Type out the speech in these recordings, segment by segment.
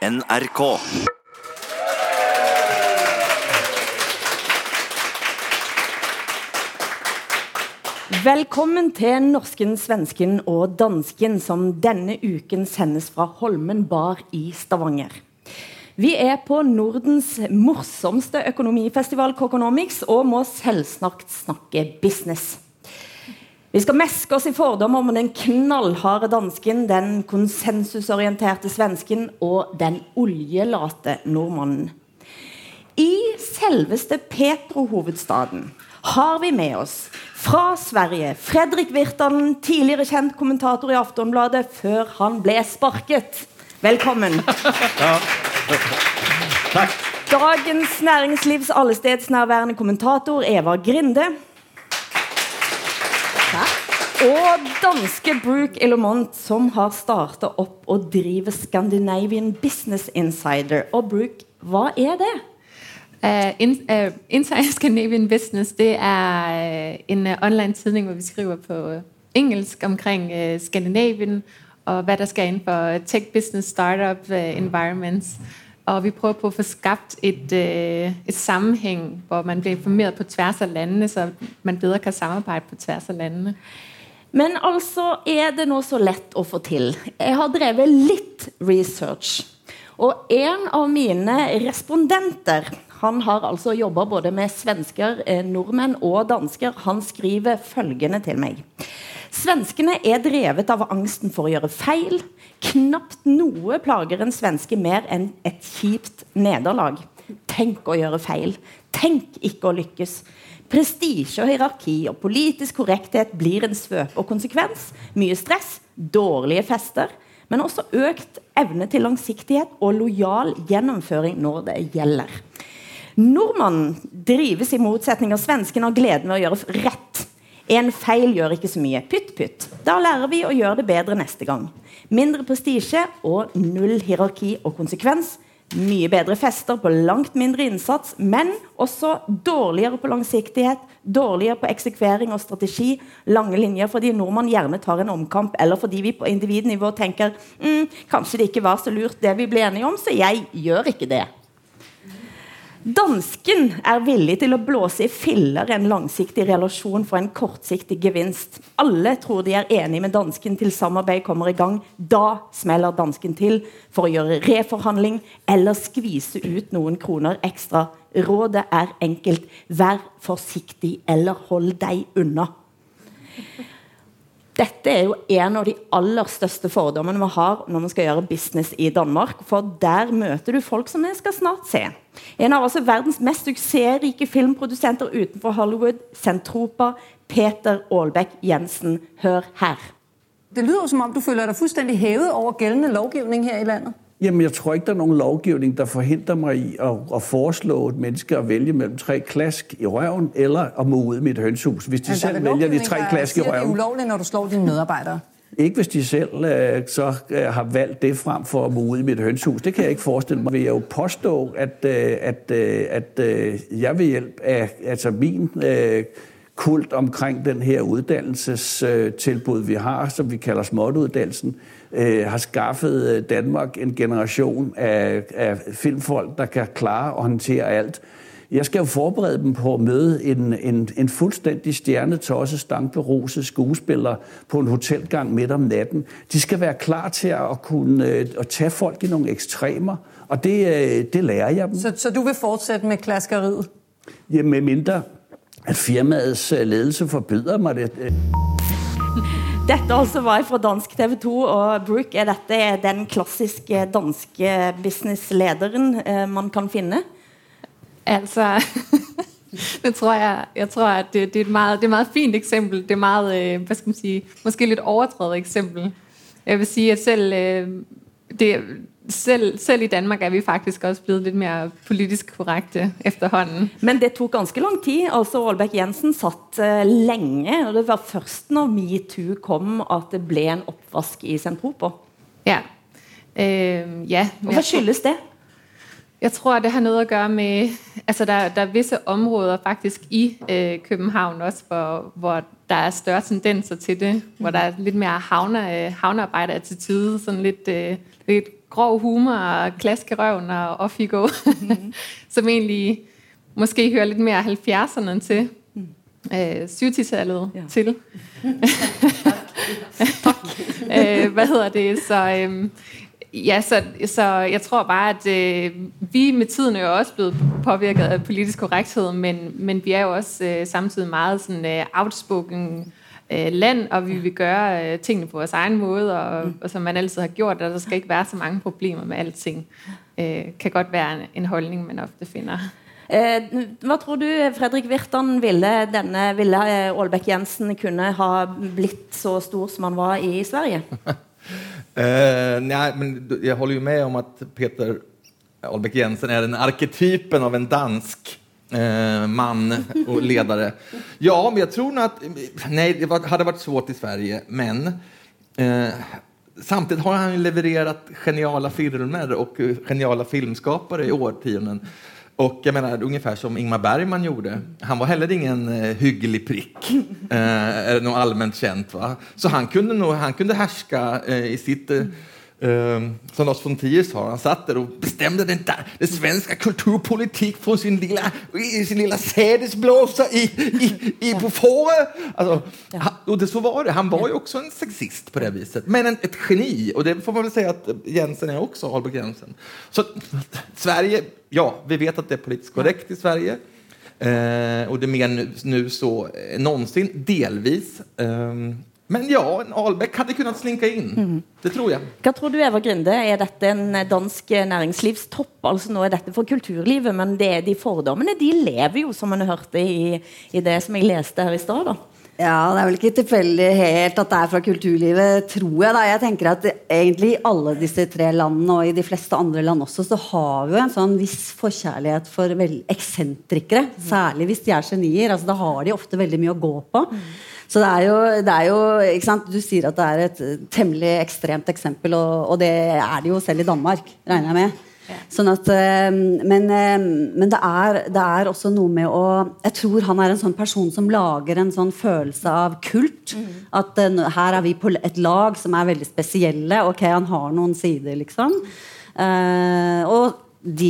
NRK. Velkommen til norsken, svensken og dansken, som denne uken sendes fra Holmen bar i Stavanger. Vi er på Nordens morsomste økonomifestival Kokonomics og må selvsagt snakke business. Vi skal meske oss i fordommer om den knallharde dansken, den konsensusorienterte svensken og den oljelate nordmannen. I selveste Petro-hovedstaden har vi med oss fra Sverige Fredrik Virtanen, tidligere kjent kommentator i Aftonbladet før han ble sparket. Velkommen. Takk. Dagens Næringslivs allestedsnærværende kommentator Eva Grinde. Og danske Brooke Elomont, som har startet opp og driver Scandinavian Business Insider. Og Brooke, hva er det? Uh, in, uh, Inside Scandinavian Business det er uh, en uh, online tidning hvor vi skriver på engelsk omkring uh, Skandinavien og hva der skal inn for tech business startup environments. Og vi prøver på å få skapt et, et sammenheng hvor man blir informert på tvers av landene, så man bedre kan samarbeide på tvers av landene. Men altså, er det nå så lett å få til? Jeg har drevet litt research. Og en av mine respondenter han har altså jobba både med svensker, eh, nordmenn og dansker. Han skriver følgende til meg. Svenskene er drevet av angsten for å gjøre feil. Knapt noe plager en svenske mer enn et kjipt nederlag. Tenk å gjøre feil. Tenk ikke å lykkes. Prestisje og hierarki og politisk korrekthet blir en svøpe og konsekvens. Mye stress, dårlige fester, men også økt evne til langsiktighet og lojal gjennomføring når det gjelder. Nordmannen drives i motsetning av svensken av gleden ved å gjøre rett. En feil gjør ikke så mye. Pytt, pytt. Da lærer vi å gjøre det bedre neste gang. Mindre prestisje og null hierarki og konsekvens. Mye bedre fester på langt mindre innsats, men også dårligere på langsiktighet, dårligere på eksekvering og strategi, lange linjer fordi nordmann gjerne tar en omkamp, eller fordi vi på individnivå tenker mm, kanskje det ikke var så lurt det vi ble enige om, så jeg gjør ikke det. Dansken er villig til å blåse i filler en langsiktig relasjon for en kortsiktig gevinst. Alle tror de er enige med dansken til samarbeid kommer i gang. Da smeller dansken til for å gjøre reforhandling eller skvise ut noen kroner ekstra. Rådet er enkelt. Vær forsiktig eller hold deg unna. Dette er jo en av de aller største fordommene vi har når vi skal gjøre business i Danmark. For der møter du folk som vi skal snart se. En av altså verdens mest suksessrike filmprodusenter utenfor Hollywood, Sentropa, Peter Aalbæk Jensen. Hør her. Det lyder som om du føler deg fullstendig hevet over gjeldende lovgivning her i landet. Jamen, jeg tror ikke, der er nogen lovgivning, der forhindrer mig i at, at foreslå et menneske at vælge mellem tre klask i røven, eller at må ud i mit hønshus, hvis de Altså, selv vælger de tre klask i røven. Det er ulovligt, når du slår dine medarbejdere. Ikke hvis de selv øh, så øh, har valgt det frem for at ud i mit hønshus. Det kan jeg ikke forestille mig. Vil jeg jo påstå, at, øh, at, øh, at øh, jeg ved hjælp af altså min øh, kult omkring den her uddannelsestilbud, vi har, som vi kalder småtuddannelsen, øh, har skaffet øh, Danmark en generation af, af filmfolk, der kan klare og håndtere alt. Jeg skal jo forberede dem på at møde en, en, en fuldstændig stjernetosse, stankberuset skuespiller på en hotelgang midt om natten. De skal være klar til at kunne øh, at tage folk i nogle ekstremer, og det, øh, det lærer jeg dem. Så, så du vil fortsætte med klaskeriet? Ja, med mindre at firmaets øh, ledelse forbyder mig det. Øh, Dette altså var fra dansk TV 2, og Brooke, er dette den klassiske danske businesslederen eh, man kan finne? Altså, det tror jeg, jeg tror, at det, det, er et meget, det er et meget fint eksempel. Det er meget, hva skal man sige, måske litt overdrevet eksempel. Jeg vil si at selv, øh, det, selv, selv i Danmark er vi faktisk også blevet litt mer politisk korrekte efterhånden. Men det tok ganske lang tid. altså Aalbæk Jensen satt uh, lenge, og det var først når MeToo kom at det ble en oppvask i Sentropo. Ja. Uh, ja. Hva skyldes det? Jeg tror, det har noe å gøre med, altså der, der er visse områder faktisk i øh, København også, hvor, hvor der er større tendenser til det, hvor der er litt mer havne, øh, havnearbejder-attitude, sådan lidt, øh, lidt grov humor og klask i røven og off you go, mm. som egentlig måske hører lidt mere 70'erne til. Mm. Øh, 70-tallet ja. til. tak. øh, hvad hedder det? Så, øhm, ja, så, så jeg tror bare, at øh, vi med tiden er jo også blevet påvirket av politisk korrekthed, men, men vi er jo også øh, samtidig meget øh, outspoken øh, land, og vi vil gøre øh, tingene på vores egen måde, og, mm. og som man altid har gjort, og der skal ikke være så mange problemer med alting. Øh, kan godt være en, en holdning, man ofte finder. Eh, hva tror du, Fredrik Virtan, ville, denne, ville Aalbæk Jensen kunne ha blitt så stor som han var i Sverige? eh, nei, men jeg holder jo med om at Peter Aalbæk Jensen er den arketypen av en dansk eh, man och ledare. Ja, men jag tror nog att... Nej, det var, hade varit svårt i Sverige, men eh, samtidigt har han levererat geniala filmer och geniala filmskapare i årtionden. Och jag menar, ungefär som Ingmar Bergman gjorde. Han var heller ingen eh, hygglig prick, eh, är nog allmänt känt. Va? Så han kunde, nog, han kunde härska eh, i sitt eh, Um, som Lars von Trier sa, han satt der och bestämde den, där, den svenska kulturpolitik från sin lilla, sin lilla sädesblåsa i, i, i på fåret. Alltså, och det, så var det. Han var ju också en sexist på det viset, men en, ett geni. Och det får man väl säga att Jensen är också, Albert Jensen. Så Sverige, ja, vi vet att det är politiskt korrekt i Sverige. Eh, och det är mer nu, nu så än någonsin, delvis. Um, men ja, en Albeck hadde kunnet slinke inn. Mm. Det tror jeg. Hva tror du, Eva Grinde? Er dette en dansk næringslivstopp? Altså Nå er dette for kulturlivet, men det, de fordommene de lever jo, som man hørte i, i det som jeg leste her i stad. Ja, Det er vel ikke tilfeldig helt at det er fra kulturlivet, tror jeg. da. Jeg tenker at egentlig I alle disse tre landene og i de fleste andre land også, så har vi jo en sånn viss forkjærlighet for eksentrikere. Særlig hvis de er genier. Altså, da har de ofte veldig mye å gå på. Mm. Så det er jo, det er jo? Du sier at det er et temmelig ekstremt eksempel, og, og det er det jo selv i Danmark, regner jeg med. Sånn at, eh, men, eh, men det, er, det, er, også noe med å Jeg tror han er en sånn person som lager en sånn følelse av kult. Mm. At her er vi på et lag som er veldig spesielle. Ok, han har noen sider, liksom. Uh, og de,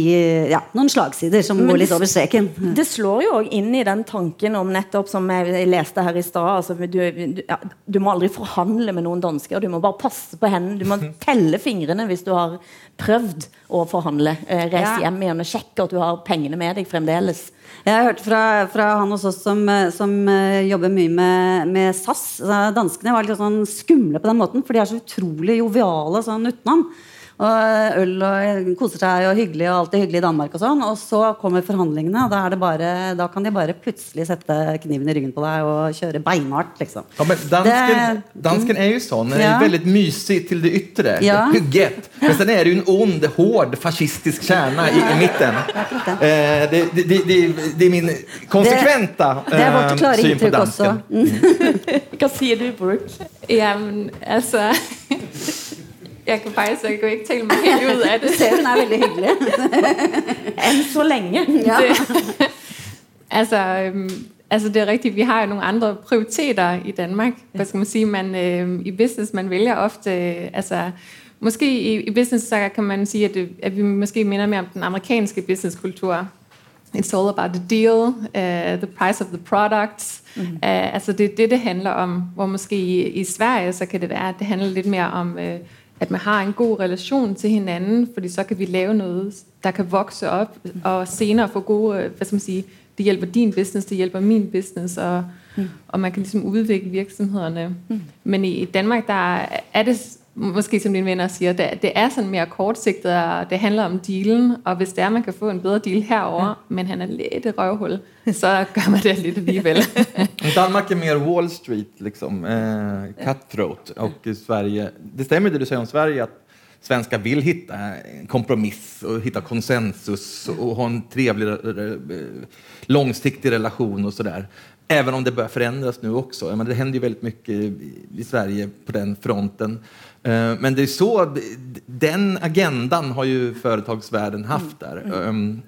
ja, noen slagsider som går litt over streken. Det slår jo òg inn i den tanken om nettopp som jeg leste her i stad altså, du, du, ja, du, må aldri forhandle med noen dansker. Du må bare passe på hendene. Du må telle fingrene hvis du har prøvd å forhandle. Eh, reise ja. hjem igjen og sjekke at du har pengene med deg fremdeles. Jeg har hørt fra, fra han hos oss som, som uh, jobber mye med, med SAS. Danskene var litt sånn skumle på den måten, for de er så utrolig joviale sånn utenom og øl og koser seg og hyggelig og alt er hyggelig i Danmark og sånn. Og så kommer forhandlingene, og da, bare, da, kan de bare plutselig sette kniven i ryggen på deg og kjøre beinhardt, liksom. Ja, men dansken, det, dansken er jo sånn. Den er ja. veldig mysig til det ytre. Ja. Hugget. Men så er det jo en ond, hård, fascistisk kjerne i, i midten. Eh, det, det, det, det, er min konsekvente eh, syn på dansken. Mm. Hva sier du, Brooke? Ja, men altså jeg kan faktisk jeg kan ikke tale meg helt ut av det. Ser hun er veldig hyggelig. Enn så lenge. Ja. Det, altså, altså, det er riktig, Vi har jo noen andre prioriteter i Danmark. Hva skal man si? Man, øh, I business, man velger ofte... Øh, altså, måske i, i business, kan man sige, at, det, at vi måske minder mer om den amerikanske businesskultur. It's all about the deal, uh, the price of the products. Mm. Uh, altså det er det, det handler om. Hvor måske i, i Sverige, så kan det være, at det handler litt mer om... Uh, at man har en god relation til hinanden, fordi så kan vi lave noe der kan vokse opp, og senere få gode, hva skal man si, det hjelper din business, det hjelper min business, og, mm. og man kan liksom utvikle virksomhederne. Mm. Men i Danmark, der er det måske som dine venner siger, det, det er sådan mere kortsigtet, og det handler om dealen, og hvis det er, man kan få en bedre deal herover, ja. men han er lidt et røvhul, så gør man det lidt alligevel. Danmark er mer Wall Street, liksom, eh, cutthroat, og Sverige, det stemmer det du säger om Sverige, at svenskar vill hitta en kompromiss och hitta konsensus och ha en trevlig, långsiktig relation och sådär. Även om det börjar förändras nu också. Men det händer ju väldigt mycket i Sverige på den fronten. Eh, men det är så, den agendan har ju företagsvärlden haft där. Mm. Mm.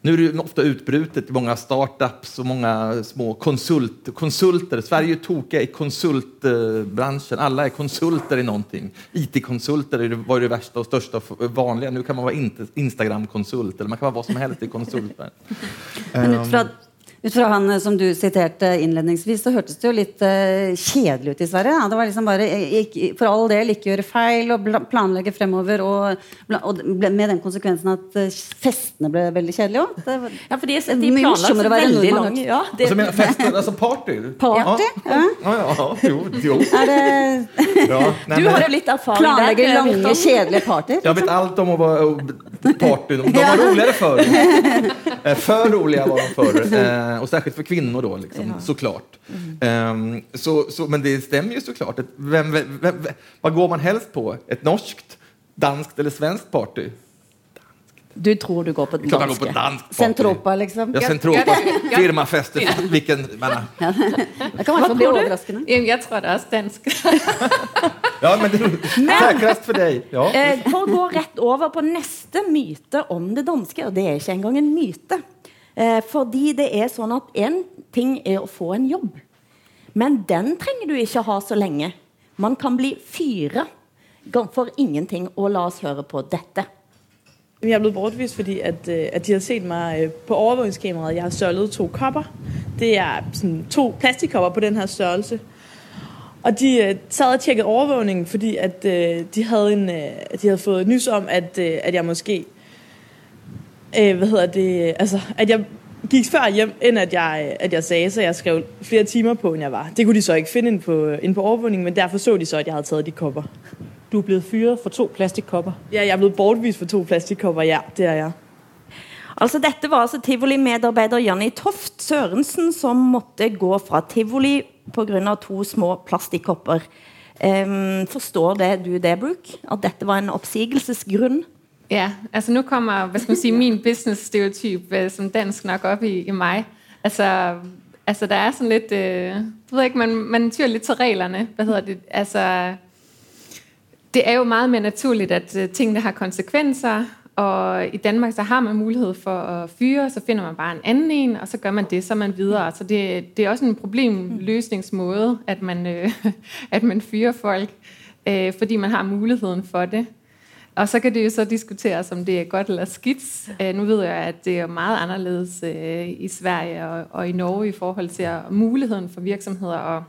Nu är det ofte ofta utbrutet i många startups och många små konsult, konsulter. Sverige är ju tokiga i konsultbranschen. Alla är konsulter i någonting. IT-konsulter var det värsta och största och vanliga. Nu kan man vara inte- Instagram-konsult eller man kan vara vad som helst i konsulter. Men ut fra, ut fra han eh, som du siterte innledningsvis, så hørtes det jo litt uh, kjedelig ut i Sverige. Ja. Det var liksom bare ikke, For all del ikke gjøre feil og planlegge fremover. Og, og med den konsekvensen at eh, festene ble veldig kjedelige òg. Ja, for de, Det de være veldig langt. ja, det, Altså, menar, fester, altså party? Party? Ja, ja, ja, jo, jo. Er det Ja, nei, Du har jo litt erfaring planlegger der. lange, kjedelige partyer? Jeg vet alt om å party. De var roligere förr. Eh, För roliga var de förr. Eh, Och särskilt för kvinnor då, liksom, såklart. Ehm, Så, så, men det stämmer ju såklart. Att Vem, vem, vem, vad går man helst på? Ett norskt, danskt eller svenskt party? Du tror du går på den Klart på dansk. Centropa, liksom? Ja, Centropa. Firmafester. Vilken, menar, Det kan være bli tror du? overraskende. Jeg tror det er dansk. Ja, men det er for deg Ja. Eh, for å gå rett over på neste myte om det danske, og det er ikke engang en myte. Eh, fordi det er sånn at en ting er å få en jobb, men den trenger du ikke ha så lenge. Man kan bli fyra for ingenting, og la oss høre på dette. Jeg er blevet bortvist, fordi at, øh, at de har sett mig øh, på overvågningskameraet. Jeg har sørlet to kopper. Det er sådan to plastikkopper på den her størrelse. Og de øh, sad og tjekkede overvågningen, fordi at, øh, de, havde en, øh, de havde fået nys om, at, øh, at jeg måske... Øh, hvad hedder det? Altså, at jeg gik før hjem, end at jeg, at jeg sagde, så jeg skrev flere timer på, end jeg var. Det kunne de så ikke finde ind på, ind på overvågningen, men derfor så de så, at jeg havde taget de kopper. Du er blevet fyret for to plastikkopper. Ja, jeg er blevet bortvist for to plastikkopper, ja, det er jeg. Altså Dette var altså tivoli-medarbeider Janni Toft Sørensen som måtte gå fra tivoli pga. to små plastikkopper. Um, forstår det du det, Brooke? At dette var en oppsigelsesgrunn? Ja, altså nå kommer, hvad skal man sige, min business-stereotyp øh, som dansk nok opp i, i meg. Altså, altså der er sånn litt øh, jeg ved ikke, man, man tyr litt til reglerne. Hva heter det? Altså, det er jo meget mer naturligt, at øh, tingene har konsekvenser, og i Danmark så har man mulighed for at fyre, så finder man bare en anden en, og så gør man det, så man videre. Så det, det er også en problemløsningsmåde, at man, øh, at man fyrer folk, øh, fordi man har muligheden for det. Og så kan det jo så diskuteres, om det er godt eller skidt. Øh, nu ved jeg, at det er meget anderledes øh, i Sverige og, og i Norge i forhold til at, muligheden for virksomheder at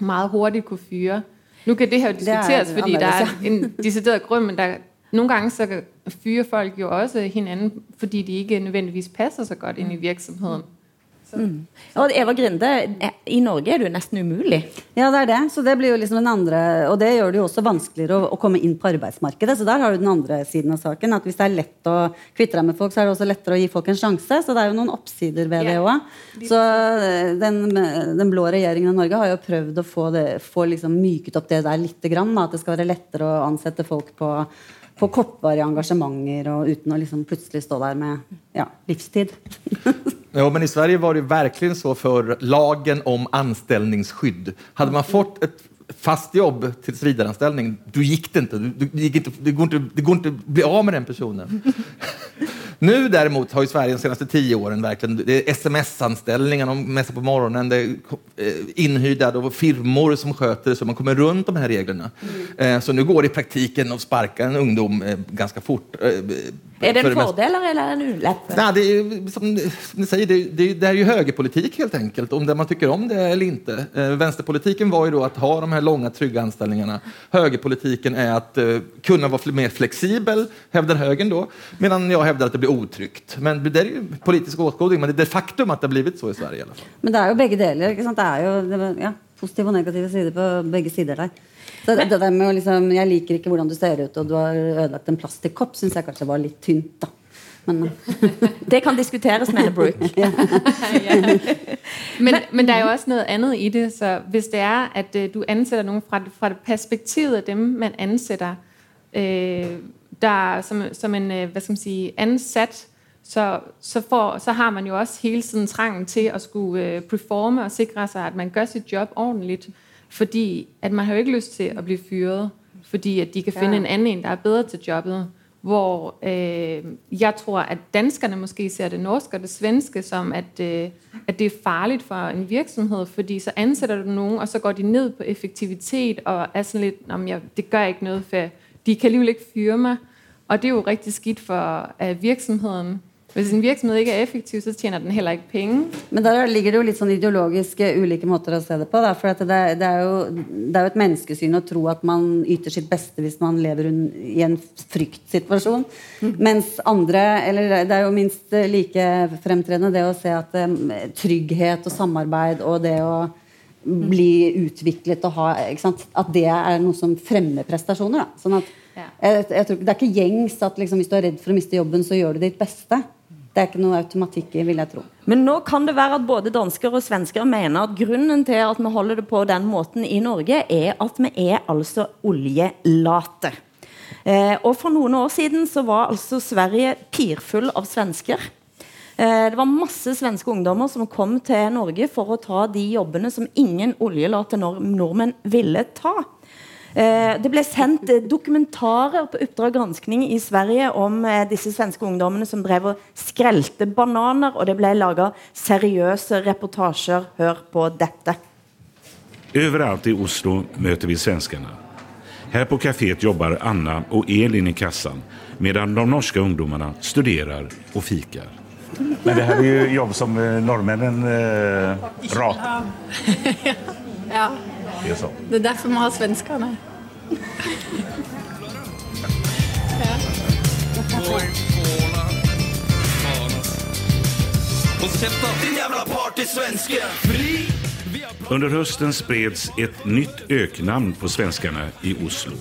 meget hurtigt kunne fyre. Nu kan det her jo er diskuteres, fordi der er en decideret grund, men der, nogle gange så fyrer folk jo også hinanden, fordi de ikke nødvendigvis passer så godt ind i virksomheden. Og Eva Grinde, i Norge er du nesten umulig. Ja, det er det. Så det blir jo liksom den andre Og det gjør det jo også vanskeligere å, å komme inn på arbeidsmarkedet. Så der har du den andre siden av saken. At hvis det er lett å kvitte deg med folk, så er det også lettere å gi folk en sjanse. Så det er jo noen oppsider ved det Ja. òg. Så eh, den, den blå regjeringen i Norge har jo prøvd å få, det, få liksom myket opp det der lite grann. At det skal være lettere å ansette folk på på kortvarige engasjementer og uten å liksom plutselig stå der med ja, livstid. jo, men i Sverige var det virkelig så for lagen om anställningsskydd. Hadde man fått ett fast jobb tilsvidareanställning, då gick det inte. Du, du, gick inte det, går inte det går inte att bli av med den personen. Nu däremot har ju Sverige de senaste tio åren verkligen, det är sms-anställningar, de mässar på morgonen, det är eh, inhyrda och firmor som sköter det så man kommer runt de här reglerna. Mm. Så nu går det i praktiken att sparka en ungdom eh, ganska fort. Är Er det en fördel eller er en ulempe? Nej, det är som, ni säger, det, det, det är ju högerpolitik helt enkelt, om det man tycker om det eller inte. Eh, vänsterpolitiken var ju då att ha de här långa trygga anställningarna. Högerpolitiken är att eh, kunna vara fl- mer flexibel, hävdar högern då, medan jag hävdar att det blir otryggt. Men det är ju politisk åskådning, men det är det faktum att det har blivit så i Sverige i alla fall. Men det er jo begge deler. ikke sant? Det er jo det, ja, positive og negative sider på begge sider där. Så det, det der med å liksom, Jeg liker ikke hvordan du ser ut, og du har ødelagt en plastikkopp, syns jeg kanskje var litt tynt. da. Men Det kan diskuteres, mener Brooke. Men, men der er jo også noget andet i det, så hvis det er, at øh, du ansætter nogen fra, fra perspektivet af dem, man ansætter, øh, der som, som en, øh, hvad skal man sige, ansat, så, så, får, så har man jo også hele tiden trangen til at skulle øh, performe og sikre sig, at man gør sit job ordentligt, fordi at man har jo ikke lyst til at blive fyret, fordi at de kan finde Ja. en anden en, der er bedre til jobbet. Hvor øh, jeg tror, at danskerne måske ser det norske og det svenske som, at, øh, at det er farligt for en virksomhed, fordi så ansætter du nogen, og så går de ned på effektivitet og er sådan lidt, om jeg, det gør ikke noget, for de kan alligevel ikke fyre mig. Og det er jo rigtig skidt for øh, virksomheden. Hvis en virksomhed ikke er effektiv, så tjener den heller ikke penge. Men der ligger det jo litt sånn ideologisk eh, ulike måter å se det på. Da, for at det, det, er jo, det er jo et menneskesyn å tro at man yter sitt beste hvis man lever i en fryktsituasjon. Mens andre Eller det er jo minst like fremtredende det å se at trygghet og samarbeid og det å bli utviklet og ha? At det er noe som fremmer prestasjoner. Da. Sånn at, jeg, jeg tror, det er ikke gjengs at liksom, hvis du er redd for å miste jobben, så gjør du ditt beste. Det er ikke noe automatikk i, vil jeg tro. Men nå kan det være at både dansker og svensker mener at grunnen til at vi holder det på den måten i Norge, er at vi er altså oljelate. Eh, og for noen år siden så var altså Sverige pirfull av svensker. Eh, det var masse svenske ungdommer som kom til Norge for å ta de jobbene som ingen oljelate nor nordmenn ville ta. Eh, Det ble sendt eh, dokumentarer på Oppdrag granskning i Sverige om eh, disse svenske ungdommene som drev og skrelte bananer, og det ble laga seriøse reportasjer. Hør på dette. Overalt i Oslo møter vi svenskene. Her på kaféet jobber Anna og Elin i kassan medan de norske ungdommene studerer og fikar. Men det her er jo jobb som eh, norrmännen eh, ratar. Ja, Det sånn. det er derfor vi har svenskene. Under høsten spreds et nytt øknamn på svenskene i Oslo.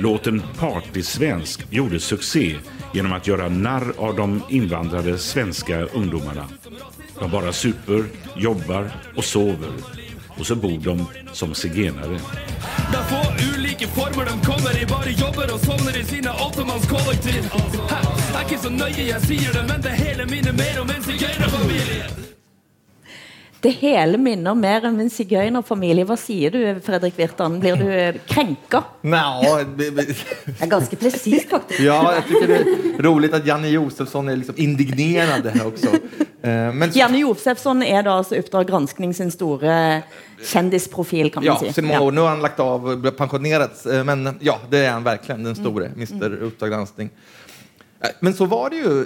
Låten Partysvensk gjorde suksess genom å gjøre narr av de innvandrede svenske ungdommene. De bare super, jobber og sover. Och så bor de som sigenere. Det er få ulike former de kommer i, bare jobber og sovner i sine åttemannskollektiv. Er ikke så nøye jeg sier det, men det hele minner mer om en sigøynerfamilie. Det hele minner mer om en sigøynerfamilie. Hva sier du, Fredrik Virtan? Blir du eh, krenka? Nja, det- er ganske presist, faktisk. ja, jeg syns det er rolig at Janne Josefsson er liksom indignerad her også. Eh, Men Janne Josefsson er da altså Oppdrag granskning sin store kjendisprofil, kan man Ja, si. Ja, nå. Har han lagt av och pensionerats. eh, Men ja, det er han virkelig. den store mm. mister Oppdrag granskning. Eh, Men så var det ju.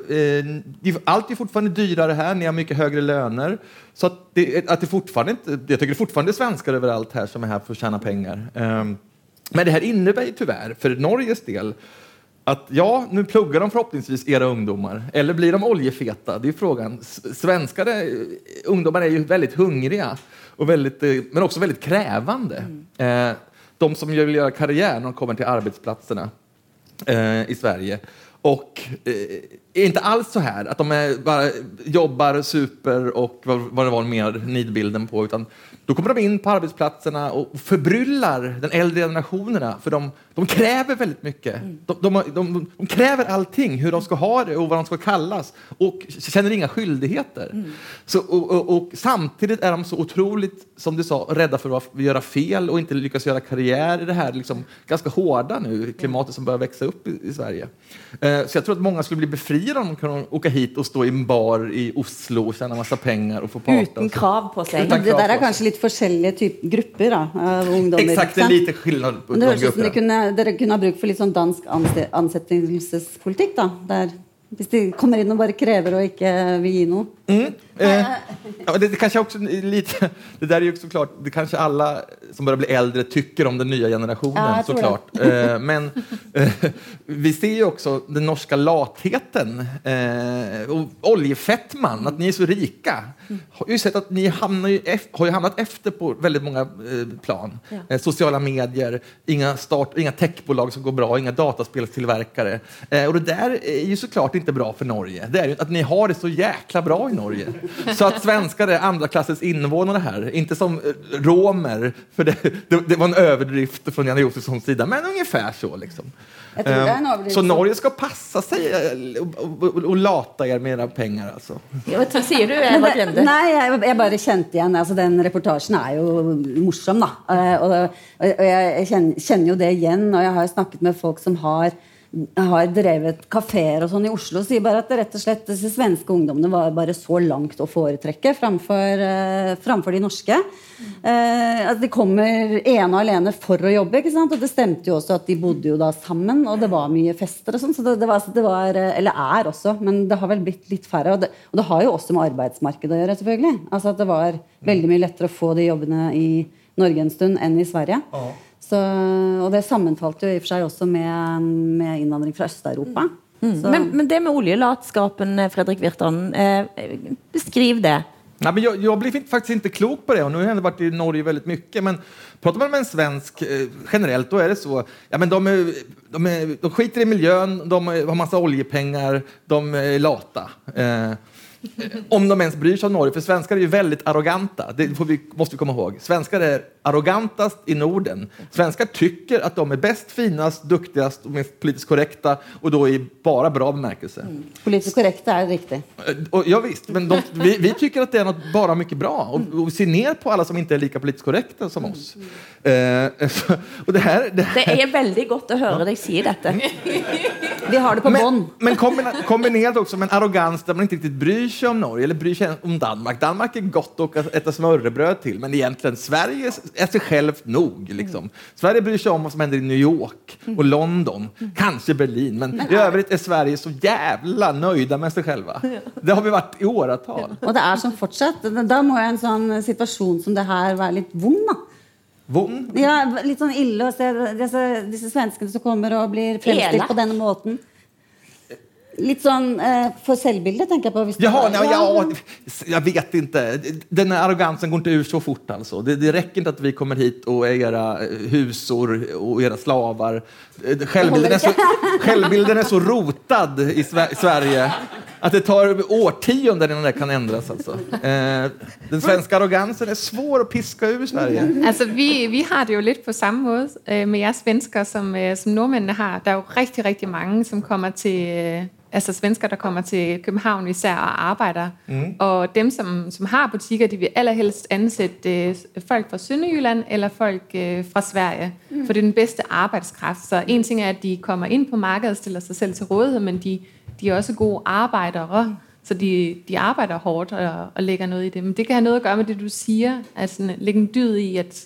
Alt er Allt är fortfarande dyrare här, ni har mycket högre löner. Så att det, att det fortfarande inte, jag tycker det fortfarande är svenskar överallt här som är här för att tjäna pengar. Ehm, Men det här innebär ju tyvärr, för Norges del, att ja, nu pluggar de förhoppningsvis era ungdomar. Eller blir de oljefeta? Det är frågan. Svenske Svenskar, ungdomar är ju väldigt hungriga, och väldigt, eh, men också väldigt krävande. Eh, De som vill göra karriär när de kommer till arbetsplatserna i Sverige. Och är inte alls så här att de är, bara jobbar, super och vad, vad det var mer nidbilden på. Utan då kommer de in på arbetsplatserna och förbryllar den äldre generationerna. För de, de kräver väldigt mycket. De, de, de, de kräver allting, hur de ska ha det och vad de ska kallas. Och känner inga skyldigheter. Så, och, och, och samtidigt är de så otroligt, som du sa, rädda för att göra fel och inte lyckas göra karriär i det här liksom, ganska hårda nu klimatet som börjar växa upp i, i Sverige. Eh, så jag tror att många skulle bli befriade om de kunde åka hit och stå i en bar i Oslo och tjäna massa pengar och få prata. Uten krav på seg. Utan Det der er kanskje litt forskjellige typ, grupper da, av ungdommer. Exakt, det liten lite skillnad på Men det de høres ut som grupperna. de kunne, dere kunne ha bruk for litt sånn dansk anse- ansettelsespolitikk. da, der Hvis de kommer inn og bare krever og ikke vil gi noe. Eh, ja, det, kanske också lite, det där är ju såklart, klart, det kanske alla som börjar bli äldre tycker om den nya generationen Ja, såklart. Eh, men eh, vi ser ju också den norska latheten eh, och oljefettman, att ni är så rika. Har ju sett att ni ju ef- har ju hamnat efter på väldigt många eh, plan. Eh, sociala medier, inga, start, inga techbolag som går bra, inga dataspelstillverkare. Och det där är ju såklart inte bra för Norge. Det är ju att ni har det så jäkla bra i Norge. Så att svenskar är andra klassens invånare här, inte som eh, romer, för det, det, det var en överdrift från Janne Josefssons sida, men ungefär så. Liksom. Eh. Så Norge ska passa sig og och, och, och lata er med era pengar alltså. Ja, sier du, Eva det, Grinde? nei, jeg, jeg bare kjente igjen altså Den reportasjen er jo morsom, da. Eh, Og, og jeg kjenner, kjenner jo det igjen. Og jeg har snakket med folk som har har drevet kafeer og sånn i Oslo, sier bare at rett og slett disse svenske ungdommene var bare så langt å foretrekke framfor, uh, framfor de norske. Uh, at de kommer ene og alene for å jobbe. ikke sant? Og det stemte jo også at de bodde jo da sammen, og det var mye fester og sånn. Så det, det, var, det var eh, Eller er også, men det har vel blitt litt færre. Og det, og det har jo også med arbeidsmarkedet å gjøre, selvfølgelig. Altså at det var veldig mye lettere å få de jobbene i Norge en stund enn i Sverige. Så, og det sammenfalt jo i og for seg også med, med innvandring fra Øst-Europa. Mm. Men, men det med oljelatskapen, eh, Fredrik Virtan, eh, beskriv det. Nej, men jag, jag blir faktisk faktiskt inte klok på det. Och nu har jag vært varit i Norge väldigt mycket. Men pratar man med en svensk eh, generellt, då är det så. Ja, men de, är, de, är, de skiter i miljön, de har massa oljepengar, de är lata. Eh, om de ens bryr sig om Norge, för svenskar är ju väldigt arroganta. Det får vi, måste vi komma ihåg. Svenskar är arrogantast i Norden. Svenskar tycker att de är bäst, finast, duktigast och mest politiskt korrekta och då i bara bra bemärkelse. Politisk Politiskt er riktig. riktigt. Och, ja, visst, men de, vi, vi tycker att det är något bara mycket bra och, och vi ser ner på alla som inte är lika politiskt korrekta som oss. Eh, så, och det här, det här, Det er veldig godt å høre deg si dette. Vi har det på bånd. men, men kombina- kombinerat också med en arrogans där man inte riktigt bryr sig om Norge eller bryr seg om Danmark. Danmark er godt å spise smørrebrød til, men egentlig Sverige er seg selv nok. Liksom. Sverige bryr seg om hva som hender i New York og London, kanskje Berlin, men i øvrig er Sverige så jævla nøyde med seg selv. Det har vi vært i åratal. Og det er som fortsatt. Da må jo en sånn situasjon som det her være litt vond, da. Vond? Ja, litt sånn ille å se disse, disse svenskene som kommer og blir fremstilt på denne måten. Litt sånn eh, for selvbildet, tenker jeg på. Jaha, nei, ja, jeg vet ikke. Denne arrogansen går ikke ut så fort. Altså. Det, det rekker ikke at vi kommer hit og er deres husor och era slavar. Eh, Självbilden är så, självbilden är så rotad i Sverige att det tar årtionden innan det kan ändras. Alltså. Eh, den svenska arrogansen är svår att piska ur Sverige. Altså, vi, vi har det jo litt på samme måde øh, med jer svensker, som, som nordmændene har. Det er jo riktig, riktig mange, som kommer til... Altså svensker, der kommer til København især og arbeider. Mm. Og dem, som, som har butikker, de vil allerhelst helst øh, folk fra Sønderjylland eller folk fra Sverige. Mm. For det er den beste arbejdskraft. Så en ting er, at de kommer inn på markedet og stiller seg selv til rådighet, men de, de er også gode arbeidere. Så de, de arbeider hårdt og, og legger noe i det. Men det kan ha noe å gjøre med det, du sier. Altså legge en dyd i, at,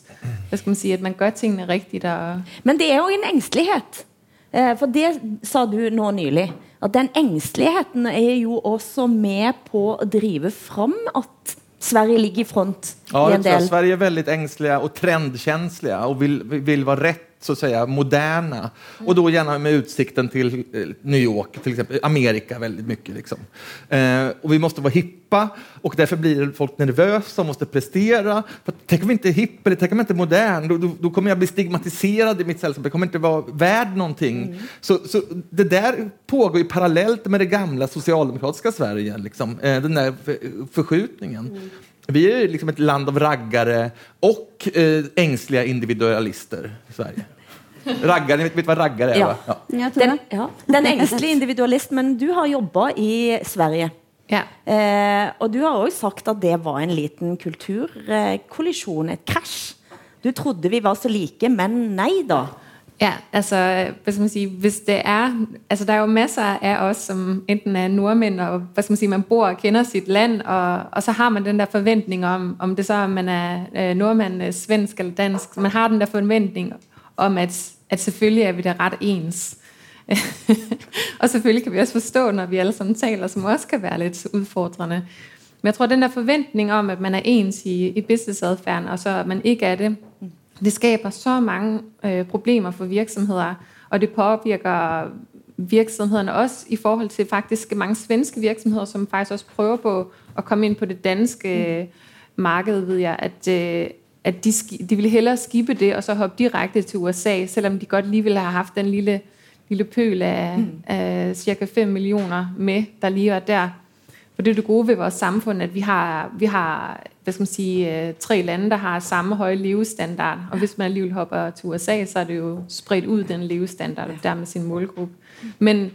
man, si, at man gør tingene riktig. Og, Men det er jo en engstelighet. Eh, For det sa du nå nylig. At den engsteligheten er jo også med på å drive fram at Sverige ligger i front Ja, i en del. Sverige er veldig engstelige og trendkänsliga og vil, vil være rätt så att säga moderna. Och då gärna med utsikten till eh, New York, till exempel Amerika väldigt mycket. Liksom. Eh, och vi måste vara hippa och därför blir folk nervösa och måste prestera. För att, tänk om vi inte är hipp eller tänk om jag inte är modern, då, då, då kommer jag bli stigmatiserad i mitt sällskap. Jag kommer inte vara värd någonting. Så, så det där pågår ju parallellt med det gamla socialdemokratiska Sverige, liksom. eh, den där för, förskjutningen. Vi är liksom ett land av raggare och eh, ängsliga individualister i Sverige. Raggare, vet, vet vad raggare är? Ja. Va? Ja. Den, ja. den engstelige individualist, men du har jobba i Sverige. ja. Eh, og du har også sagt at det var en liten kulturkollisjon, et krasj. Du trodde vi var så like, men nei da. Ja, altså, hvad skal man sige, hvis det er, altså der er jo masser af os, som enten er nordmænd, og hvad skal man sige, man bor og kender sit land, og, og så har man den der forventning om, om det så er, man er øh, øh, svensk eller dansk, man har den der forventning om, at, at selvfølgelig er vi da ret ens. og selvfølgelig kan vi også forstå, når vi alle sammen taler, som også kan være lidt udfordrende. Men jeg tror, den der forventning om, at man er ens i, i businessadfærden, og så at man ikke er det, det skaber så mange øh, problemer for virksomheder, og det påvirker virksomhederne også i forhold til faktisk mange svenske virksomheder, som faktisk også prøver på at komme ind på det danske øh, marked, ved jeg, at, øh, at de, de ville hellere skippe det, og så hoppe direkte til USA, selvom de godt lige ville have haft den lille, lille pøl af, mm. af cirka 5 millioner med, der lige var der. For det er det gode ved vores samfund, at vi har, vi har hvad skal man sige, øh, tre lande, der har samme høje levestandard. Og hvis man alligevel hopper til USA, så er det jo spredt ud den levestandard, der med sin målgruppe. Men,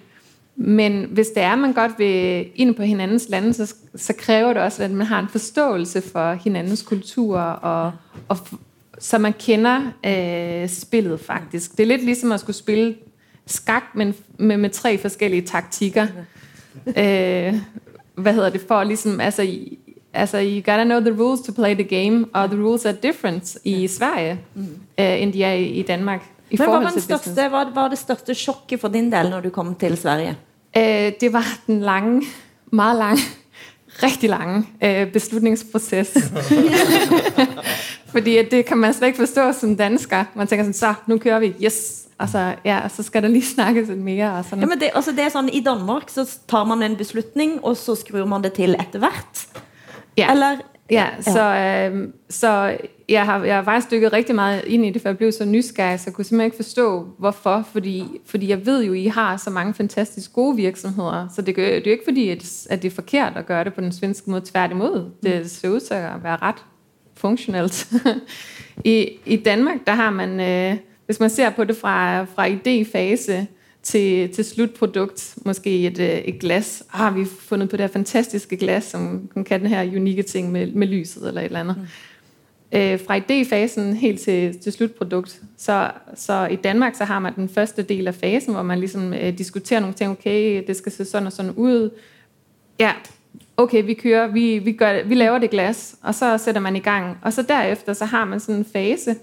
men hvis det er, at man godt vil ind på hinandens lande, så, så kræver det også, at man har en forståelse for hinandens kultur, og, og så man kender øh, spillet faktisk. Det er lidt ligesom at skulle spille skak, men med, med tre forskellige taktikker. Øh, hvad hedder det for ligesom, altså, altså you gotta know the rules to play the game, og the rules are different i Sverige, mm. enn de er i, Danmark. I Men hva var, største, hva var det største sjokket for din del når du kom til Sverige? Eh, det var den lange, meget lange, riktig lange eh, beslutningsproces. Fordi det kan man slet ikke forstå som dansker. Man tenker sånn så nå kører vi, yes. Og så, ja, så skal det lige snakkes mye mere. Ja, det, altså det er sånn, I Danmark så tar man en beslutning, og så skrur man det til etter hvert. Ja. Eller Ja, så, øh, så jeg, har, jeg har faktisk dykket rigtig meget ind i det, for jeg blev så nysgerrig, så jeg kunne simpelthen ikke forstå, hvorfor. Fordi, fordi jeg ved jo, I har så mange fantastisk gode virksomheder, så det, det er jo ikke fordi, at, at det er forkert at gøre det på den svenske måde. Tværtimod, det ser ud til at være ret funktionelt. I, I Danmark, der har man, øh, hvis man ser på det fra, fra idéfase til, til slutprodukt, måske et, øh, et glas, har vi fundet på det her fantastiske glas, som kan kan den her unikke ting med, med lyset eller et eller andet. Mm. Øh, fra idéfasen helt til, til slutprodukt. Så, så i Danmark, så har man den første del af fasen, hvor man ligesom øh, diskuterer nogle ting, okay, det skal se sådan og sådan ud. Ja, okay, vi kører, vi, vi, gør, vi laver det glas, og så sætter man i gang. Og så derefter, så har man sådan en fase,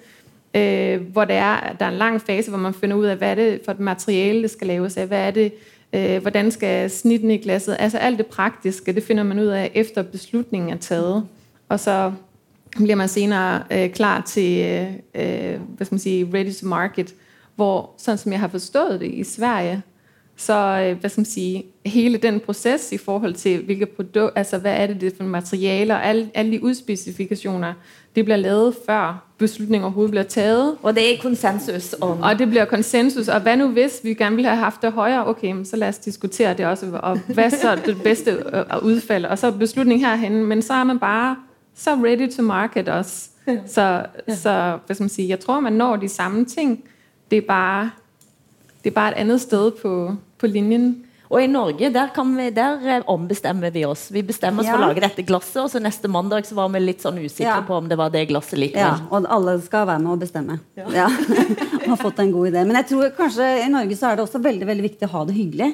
øh, hvor det er, der er en lang fase, hvor man finder ud af, hvad er det for et materiale, det skal laves af, hvad er det, øh, hvordan skal snitten i glasset, altså alt det praktiske, det finder man ud af, efter beslutningen er taget. Og så bliver man senere øh, klar til, øh, øh, hvad skal man sige, ready to market, hvor, sådan som jeg har forstået det i Sverige, så øh, hvad skal man sige, hele den proces i forhold til, hvilke produkt, altså hvad er det, det er for materialer, alle, alle de udspecifikationer, det bliver lavet før beslutningen overhovedet bliver taget. Og det er konsensus om... Og det bliver konsensus, og hvad nu hvis vi gerne ville have haft det højere, okay, så lad os diskutere det også, og hvad så det bedste utfallet? udfald, og så beslutning herhen, men så er man bare så ready to market også. Så, så hvad skal man sige, jeg tror, man når de samme ting, det er bare, det er bare et andet sted på, på linjen. Og i Norge der, kan vi, der eh, ombestemmer vi oss. Vi bestemmer oss Ja. for å lage dette glasset, og så neste mandag så var vi litt sånn usikre Ja. på om det var det glasset likevel. Ja, og alle skal være med og bestemme. Ja. og har fått en god idé. Men jeg tror kanskje i Norge så er det også veldig veldig viktig å ha det hyggelig.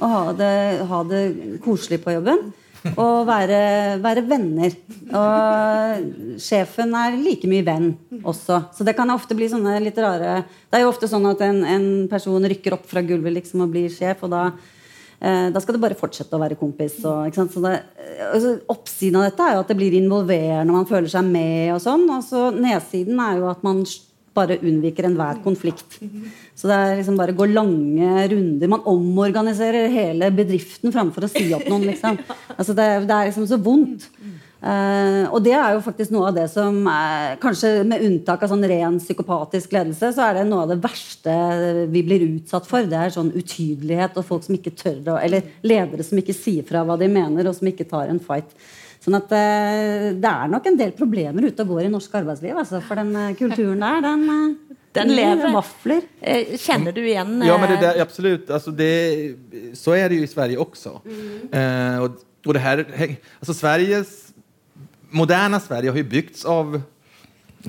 Og ha det, ha det koselig på jobben. Og være, være venner. Og sjefen er like mye venn også. Så det kan ofte bli sånne litt rare Det er jo ofte sånn at en, en person rykker opp fra gulvet liksom og blir sjef, og da Eh, da skal det bare fortsette å være kompis. Og? Så det, altså, oppsiden av dette er jo at det blir involverende, man føler seg med. og sånn, og så Nedsiden er jo at man bare unnviker enhver konflikt. Så det er liksom bare å gå lange runder. Man omorganiserer hele bedriften framfor å si opp noen. liksom. Altså det, det er liksom så vondt. Uh, og det er jo faktisk noe av det som er, Kanskje med unntak av sånn ren psykopatisk ledelse, så er det noe av det verste vi blir utsatt for. Det er sånn utydelighet og folk som ikke tør å Eller ledere som ikke sier fra hva de mener, og som ikke tar en fight. Sånn at eh, Det er nok en del problemer ute og går i norsk arbeidsliv. Altså, for den eh, kulturen der, den, eh, Den lever. Vafler. Eh, Kjenner du igjen Ja, men det eh, där, absolut. Alltså det, så er det jo i Sverige också. Eh, og, og det her, altså Sveriges, moderna Sverige har jo byggts av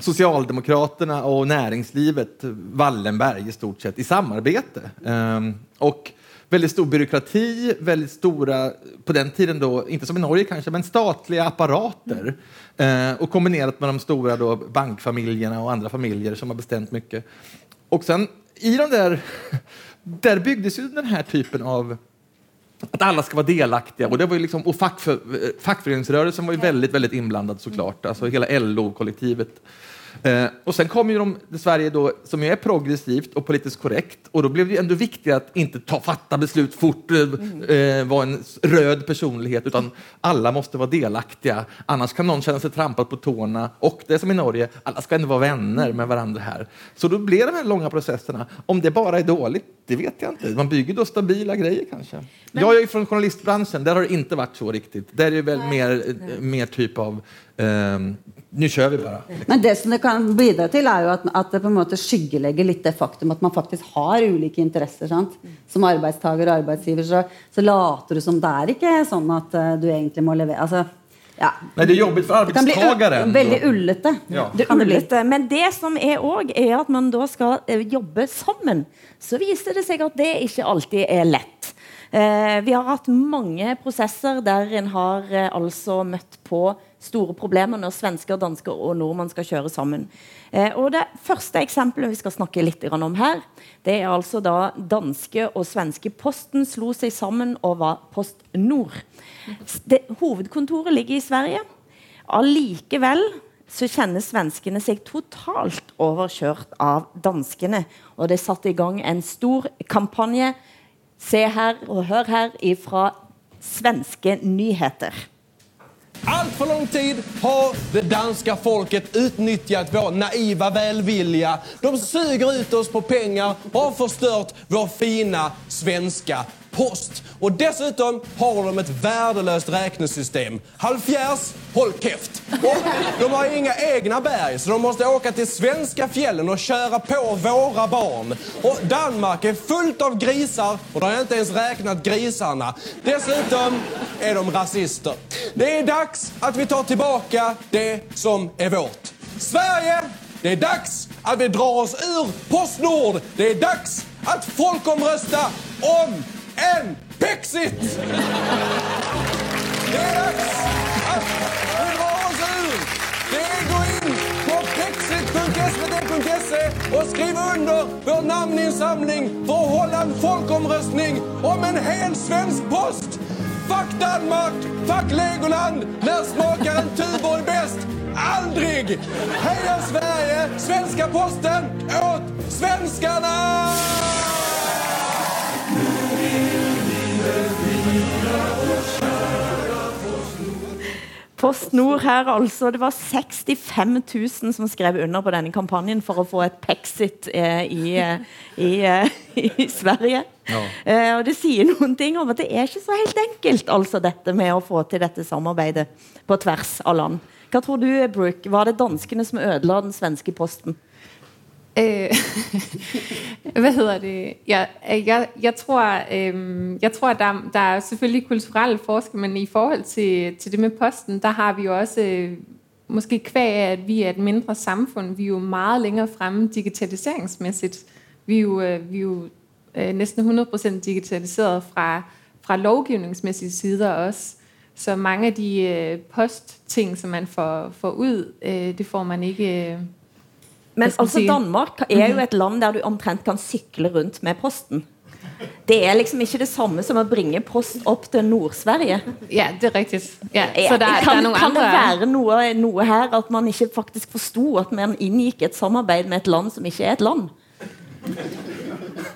Socialdemokraterna og næringslivet, Wallenberg i stort sett, i samarbete. Ehm, och väldigt stor byråkrati, väldigt stora, på den tiden då, inte som i Norge kanske, men statliga apparater. Eh, och kombinerat med de stora då, bankfamiljerna och andra familjer som har bestämt mycket. Och sen i de där, där byggdes ju den här typen av att alla ska vara delaktiga. Och, det var ju liksom, och fackför, fackföreningsrörelsen var ju väldigt, väldigt inblandad såklart. Alltså hela LO-kollektivet. Eh, och sen kom ju de, Sverige då, som är progressivt och politiskt korrekt. Och då blev det ändå viktigt att inte ta, fatta beslut fort, eh, eh, vara en röd personlighet, utan alla måste vara delaktiga. Annars kan någon känna sig trampad på tårna. Och det är som i Norge, alla ska ändå vara vänner med varandra här. Så då blir de här långa processerna. Om det bara är dåligt, det vet jag inte. Man bygger då stabila grejer kanske. jag är från journalistbranschen, där har det inte varit så riktigt. Där är det väl mer, eh, mer typ av, ehm, nu kjører vi bare. Men det som det kan bidra til, er jo at, at det på en måte skyggelegger litt det faktum at man faktisk har ulike interesser. sant? Som arbeidstaker og arbeidsgiver så, så later du som det er ikke sånn at uh, du egentlig må levere altså, Nej, det är for för Det kan bli. Veldig ullete. Ja. Det ullete. Men det som er òg, er at man da skal eh, jobbe sammen. Så viser det seg at det ikke alltid er lett. Eh, vi har hatt mange prosesser der en har eh, altså møtt på store problemer når svensker, dansker og nordmenn skal kjøre sammen. Eh, og Det første eksempelet vi skal snakke litt om her, det er altså da danske og svenske Posten slo seg sammen og var Post Nord. Det, hovedkontoret ligger i Sverige. Allikevel så kjenner svenskene seg totalt overkjørt av danskene. Og det satte i gang en stor kampanje. Se her og hør her ifra svenske nyheter. Altfor lång tid har det danska folket utnyttjat vår naiva välvilja. De suger ut oss på pengar och har förstört vår fina svenska post. Och dessutom har de ett värdelöst räknesystem. Halvfjärs, håll käft! Och de har inga egna berg så de måste åka till svenska fjällen och köra på våra barn. Och Danmark är fullt av grisar och de har ikke ens räknat grisarna. Dessutom är de rasister. Det är dags att vi tar tillbaka det som är vårt. Sverige, det är dags att vi drar oss ur Postnord. Det är dags att folkomrösta om en pexit! Det er dags at vi drar oss. Det er gå in på brexit.svt.se og skriv under vår namninsamling for å holde en folkeomrøstning om en hel svensk post. Fuck Danmark, fuck Legoland, Der smaker en Tuborg best! Aldrig! Heja Sverige, svenska posten åt svenskarna! Post Nord her, altså. Det var 65 000 som skrev under på denne kampanjen for å få et Pexit eh, i, eh, i, eh, i Sverige. Ja. Eh, og Det sier noen ting om at det er ikke så helt enkelt, altså dette med å få til dette samarbeidet på tvers av land. Hva tror du, Brooke? Var det danskene som ødela den svenske posten? Øh, hvad hedder det? Jeg, jeg, jeg tror, øh, jeg tror der, der er selvfølgelig kulturelle forskelle, men i forhold til, til det med posten, der har vi jo også øh, måske kvæg af, at vi er et mindre samfund. Vi er jo meget længere fremme digitaliseringsmæssigt. Vi er jo, øh, vi er jo øh, næsten 100% digitaliseret fra, fra lovgivningsmæssige sider også. Så mange af de øh, postting, som man får, får ud, øh, det får man ikke... Øh, Men altså? Danmark er jo et land der du omtrent kan sykle rundt med posten. Det er liksom ikke det samme som å bringe post opp til Nord-Sverige. Ja, det er riktig. Ja, så det er, kan, det, kan det være noe, noe her at man ikke faktisk forsto at man inngikk et samarbeid med et land som ikke er et land?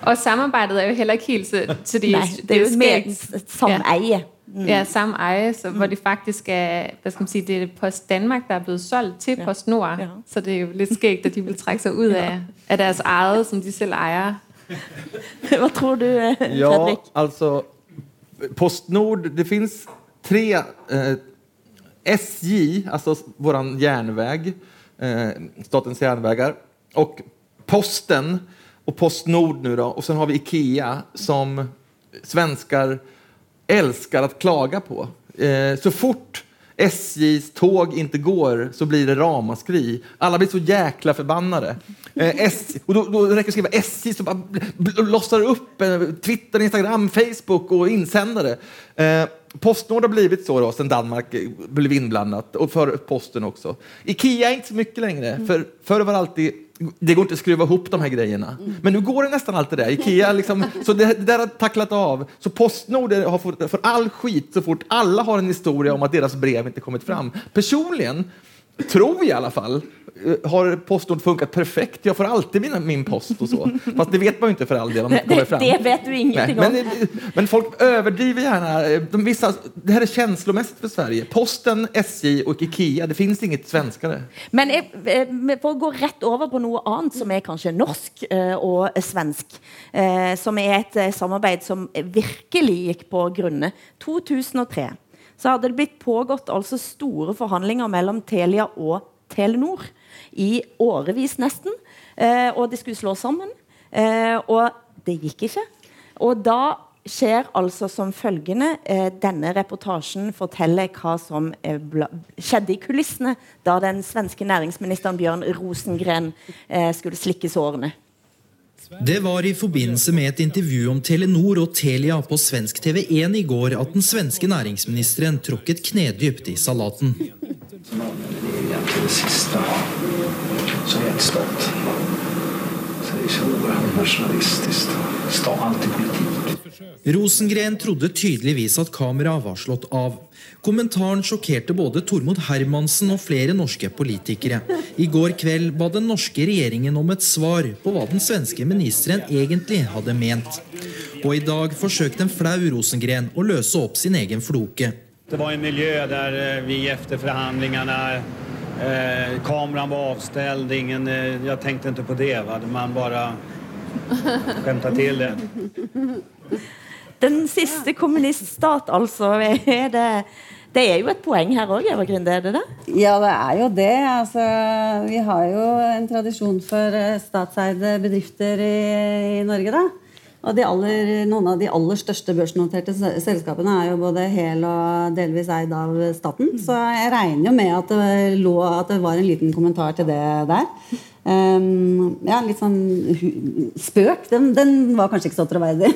Og samarbeidet er jo heller ikke helt til de det, det er jo et sameie. Ja, ja samme eje, så, hvor det faktisk er, hvad skal man sige, det er Post Danmark, der er blevet solgt til Ja. Post Nord. Ja. Så det er jo lidt skægt, at de vil trække sig ud af, af deres eget, som de selv ejer. Hva tror du, Fredrik? Ja, altså, Postnord, det finns tre eh, SJ, alltså våran järnväg, eh, Statens järnvägar och Posten och Postnord nu då och sen har vi Ikea som svenskar älskar att klaga på. Eh, så fort SJs tåg inte går så blir det ramaskri. Alla blir så jäkla förbannade. Eh, SJ, och då, då räcker det att skriva SJ så bara bl- bl- lossar det upp eh, Twitter, Instagram, Facebook och insändare. Eh, Postnord har blivit så då, sen Danmark eh, blev inblandat och för Posten också. Ikea är inte så mycket längre, för förr var det alltid det går inte att skruva ihop de här grejerna. Men nu går det nästan alltid det. Ikea liksom, så det, det där har tacklat av. Så Postnord har fått för all skit så fort alla har en historia om att deras brev inte kommit fram. Personligen tror i alla fall eh, har Postnord funkat perfekt. Jag får alltid min, min post och så. Fast det vet man ju inte för all del om det kommer fram. det vet du ingenting Nej, om. men, eh, men folk överdriver gärna. De vissa, det här är känslomässigt för Sverige. Posten, SJ och Ikea. Det finns inget svenskare. Men eh, for å gå rett over på noe annet som er kanskje norsk og svensk, som er et samarbeid som virkelig gikk på grunne. 2003 så hadde det blitt pågått altså store forhandlinger mellom Telia og Telenor i årevis nesten, eh, og de skulle slå sammen, eh, og det gikk ikke. Og da skjer altså som følgende. Eh, denne reportasjen forteller hva som eh, skjedde i kulissene da den svenske næringsministeren Bjørn Rosengren eh, skulle slikke sårene. Det var i forbindelse med et intervju om Telenor og Telia på svensk TV1 i går at den svenske næringsministeren tråkket knedypt i salaten. Använder det er. Så så oerhört nationalistiskt. Sta alltid politik. Rosengren trodde tydeligvis at kameraet var slått av. Kommentaren sjokkerte både Tormod Hermansen og flere norske politikere. I går kveld ba den norske regjeringen om et svar på hva den svenske ministeren egentlig hadde ment. Og i dag forsøkte en flau Rosengren å løse opp sin egen floke. Det var en miljø där eh, vi etter forhandlingene eh, kameran var avstelt, ingen, tenkte ikke på det. Va? Man bara skämtade till det. Den siste kommuniststat, altså. Er det, det er jo et poeng her òg, Eva Grinde? Er det det? Ja, det er jo det. Altså, vi har jo en tradisjon for eh, statseide bedrifter i, i Norge, da. Og de aller, noen av de aller største børsnoterte selskapene er jo både hel og delvis eid av staten. Så jeg regner jo med at det, lå, at det var en liten kommentar til det der. Ehm, ja, litt sånn spøk. Den, den var kanskje ikke så troverdig.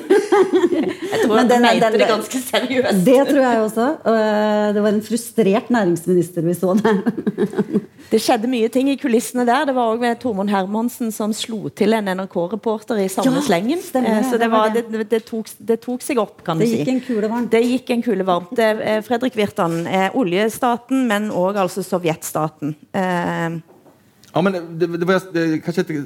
Jeg tror at de mente det ganske seriøst. Det tror jeg også. Og, eh, det var en frustrert næringsminister vi så der. Det skjedde mye ting i kulissene der. Det var òg Tormod Hermansen som slo til en NRK-reporter i samme Ja, slengen. stemmer det, Eh, Så det, det var det, det, tok, det tok seg opp, kan du si. gikk en kule varmt. Det gikk en kule varmt. Eh, Fredrik Virtan, oljestaten, men òg altså sovjetstaten. Eh, Ja, men det, det var, det, kanske inte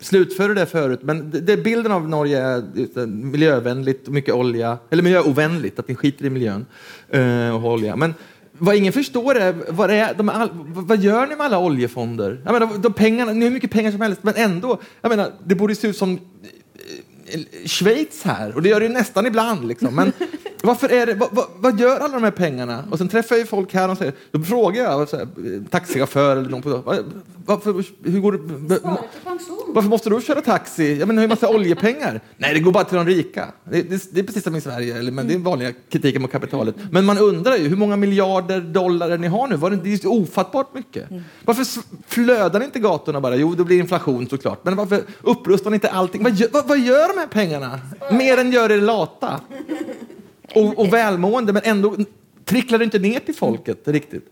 slutförde det förut, men det, det, bilden av Norge det, miljövänligt, mycket olja, eller miljöovänligt, att ni skiter i miljön uh, och har olja. Men vad ingen förstår är, vad, är de all, vad gör ni med alla oljefonder? Jag menar, de pengarna, ni har hur mycket pengar som helst, men ändå, jag menar, det borde se ut som eh, Schweiz här, och det gör det ju nästan ibland. Liksom. Men varför är det, vad, vad, vad gör alla de här pengarna? Och sen träffar jag folk här och säger, då frågar jag så här, taxichaufför eller någon på varför, hur går det, varför måste du köra taxi? Jag menar, har ju massa oljepengar. Nej, det går bara till de rika. Det, det, det är precis som i Sverige, eller, men det är vanliga kritiken mot kapitalet. Men man undrar ju hur många miljarder dollar ni har nu. Var det, det är ju ofattbart mycket. Varför s- flödar ni inte gatorna bara? Jo, det blir inflation såklart. Men varför upprustar ni inte allting? Vad gör, vad, vad gör de här pengarna? Mer än gör er lata. Och, och välmående, men ändå tricklar det inte ner till folket riktigt.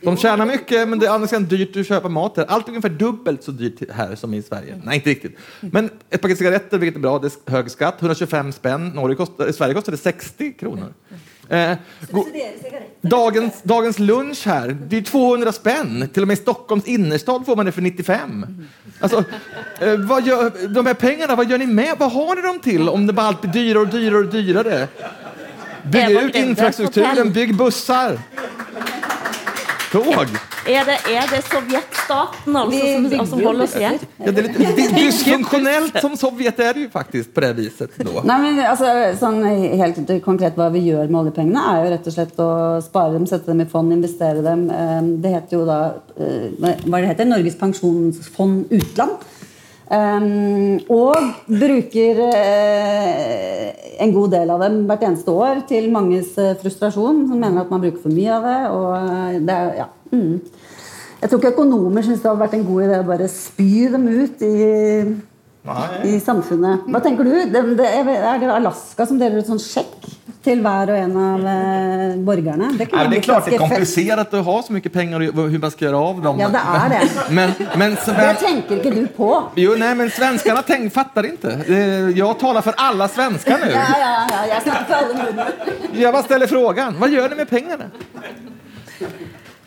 De tjänar mycket, men det är annars dyrt att köpa mat här. Allt är ungefär dubbelt så dyrt här som i Sverige. Nej, inte riktigt. Men ett paket cigaretter, vilket är bra, det är hög skatt, 125 spänn. Norge kostar, I Sverige kostar det 60 kronor. Eh, go- dagens, dagens lunch här, det är 200 spänn. Till och med i Stockholms innerstad får man det för 95. Alltså, eh, vad gör, de här pengarna, vad gör ni med? Vad har ni dem till om det bara allt blir dyrare och dyrare och dyrare? Bygg ut infrastrukturen, bygg bussar. Tåg. er, det, er det sovjetstaten altså, som, som holder oss igjen? Ja, det er litt dysfunksjonelt som Sovjet er det jo faktisk på det viset då. Nei, men altså, sånn Helt konkret hva vi gjør med oljepengene, er jo rett og slett å spare dem, sette dem i fond, investere dem. Eh, Det heter jo da eh, Hva det heter Norges pensjonsfond utland. Um, og bruker eh, en god del av dem hvert eneste år til manges eh, frustrasjon, som mener at man bruker for mye av det. Og eh, det er, ja. mm. Jeg tror ikke økonomer syns det hadde vært en god idé å bare spy dem ut i, i samfunnet. Hva tenker du? Er det Alaska som deler ut sånn sjekk til hver og en av eh, borgerne? Det, kan Nej, det är klart det är komplisert å komplicerat att ha så mycket pengar och hur man ska göra av dem. Ja, det är det. Men, men, Det tenker ikke du på. Jo, nej, men svenskarna tänk, fattar inte. Jeg Jag talar för alla svenskar nu. Ja, ja, ja, jeg snakker for alle nordmenn. Jag bara ställer frågan, vad gör ni med pengarna?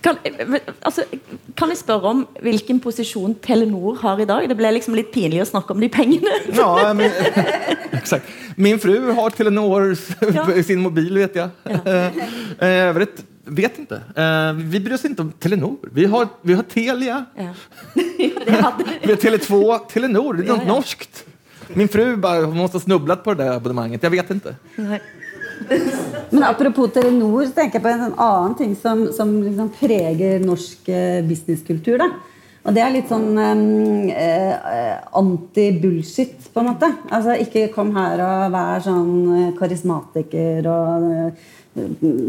Kan, altså, kan jeg spørre om hvilken posisjon Telenor har i dag? Det ble liksom litt pinlig å snakke om de pengene. Ja, men, exakt. Min fru har Telenor i sin mobil, vet jeg. Eh, I övrigt, vet ikke. Eh, Vi bryr oss ikke om Telenor. Vi har, vi har Telia, Ja. vi har Tele2, Telenor. Det er noe norskt. Min fru bare, måtte ha snublet på det abonnementet. Jeg vet vet inte. Men apropos Telenor, så tenker jeg på en sånn annen ting som, som liksom preger norsk eh, businesskultur. Da. Og det er litt sånn um, eh, anti-bullshit, på en måte. Altså, ikke kom her og vær sånn eh, karismatiker og eh,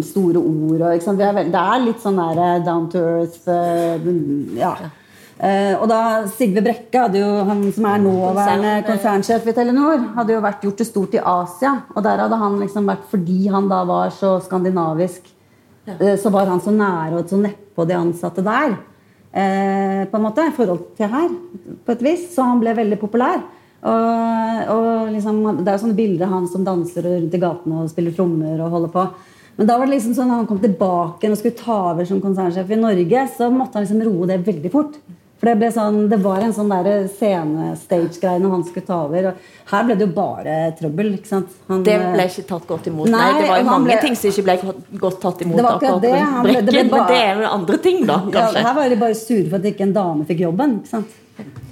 store ord og ikke sant? Det er litt sånn der eh, down to earth eh, Ja. Eh, og da Sigve Brekke, jo, han som er nåværende Konsern- konsernsjef i Telenor, hadde jo vært gjort det stort i Asia. Og der hadde han liksom vært fordi han da var så skandinavisk, eh, så var han så nære og så nedpå de ansatte der. Eh, på en måte, i forhold til her, på et vis. Så han ble veldig populær. Og, og liksom, det er jo sånne bilder av han som danser rundt i gatene og spiller trommer og holder på. Men da var det liksom sånn at han kom tilbake og skulle ta over som konsernsjef i Norge, så måtte han liksom roe det veldig fort. For det, ble sånn, det var en sånn der scene-stage-greie når han skulle ta over. Og her ble det jo bare trøbbel. ikke sant? Han, Det eh, ble ikke tatt godt imot. Nei, Nei, det var jo mange ble- ting som ikke ble godt- tatt imot. Det var akkurat det. Han ble- det bare- Men det er jo andre ting, da, Ja, kanskje. her var de bare sure for at ikke en dame fikk jobben. ikke sant?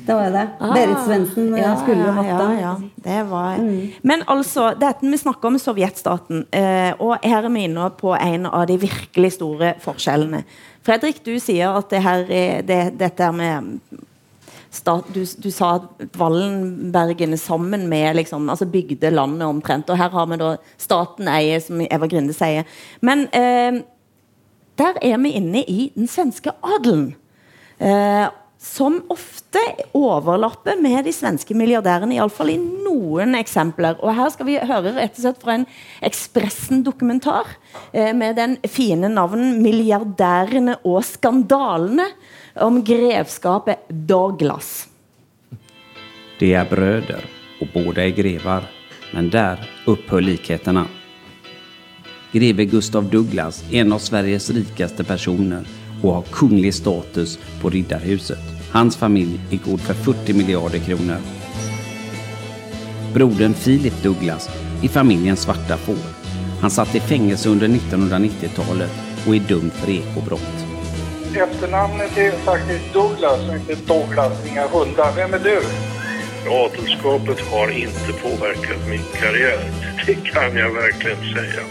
Det var det. Berit Svendsen ja, skulle jo hatt ja, den. ja, det var... Men altså, dette vi snakker om sovjetstaten, eh, og her er vi inne på en av de virkelig store forskjellene. Fredrik, du sier at det her er, det, dette med stat, du, du sa at Wallenbergene sammen med liksom, altså bygde landet omtrent, og her har vi da staten eier, som Eva Grinde sier. Men eh, der er vi inne i den svenske adelen. Eh, som ofte overlapper med de svenske milliardærene, iallfall i noen eksempler. Og her skal vi høre rett og slett fra en Ekspressen-dokumentar eh, med den fine navnen 'Milliardærene og skandalene' om grevskapet Douglas. De er brødre, og båda er grevar, men der upphör likhetene. Greve Gustav Douglas en av Sveriges rikeste personer och har kunglig status på Riddarhuset. Hans familj är god för 40 miljarder kronor. Brodern Philip Douglas är familjens svarta får. Han satt i fängelse under 1990-talet och är dömd för ekobrott. Efternamnet är faktiskt Douglas och inte Douglas, inga hundar. Vem är du? Adelskapet har inte påverkat min karriär. Det kan jag verkligen säga.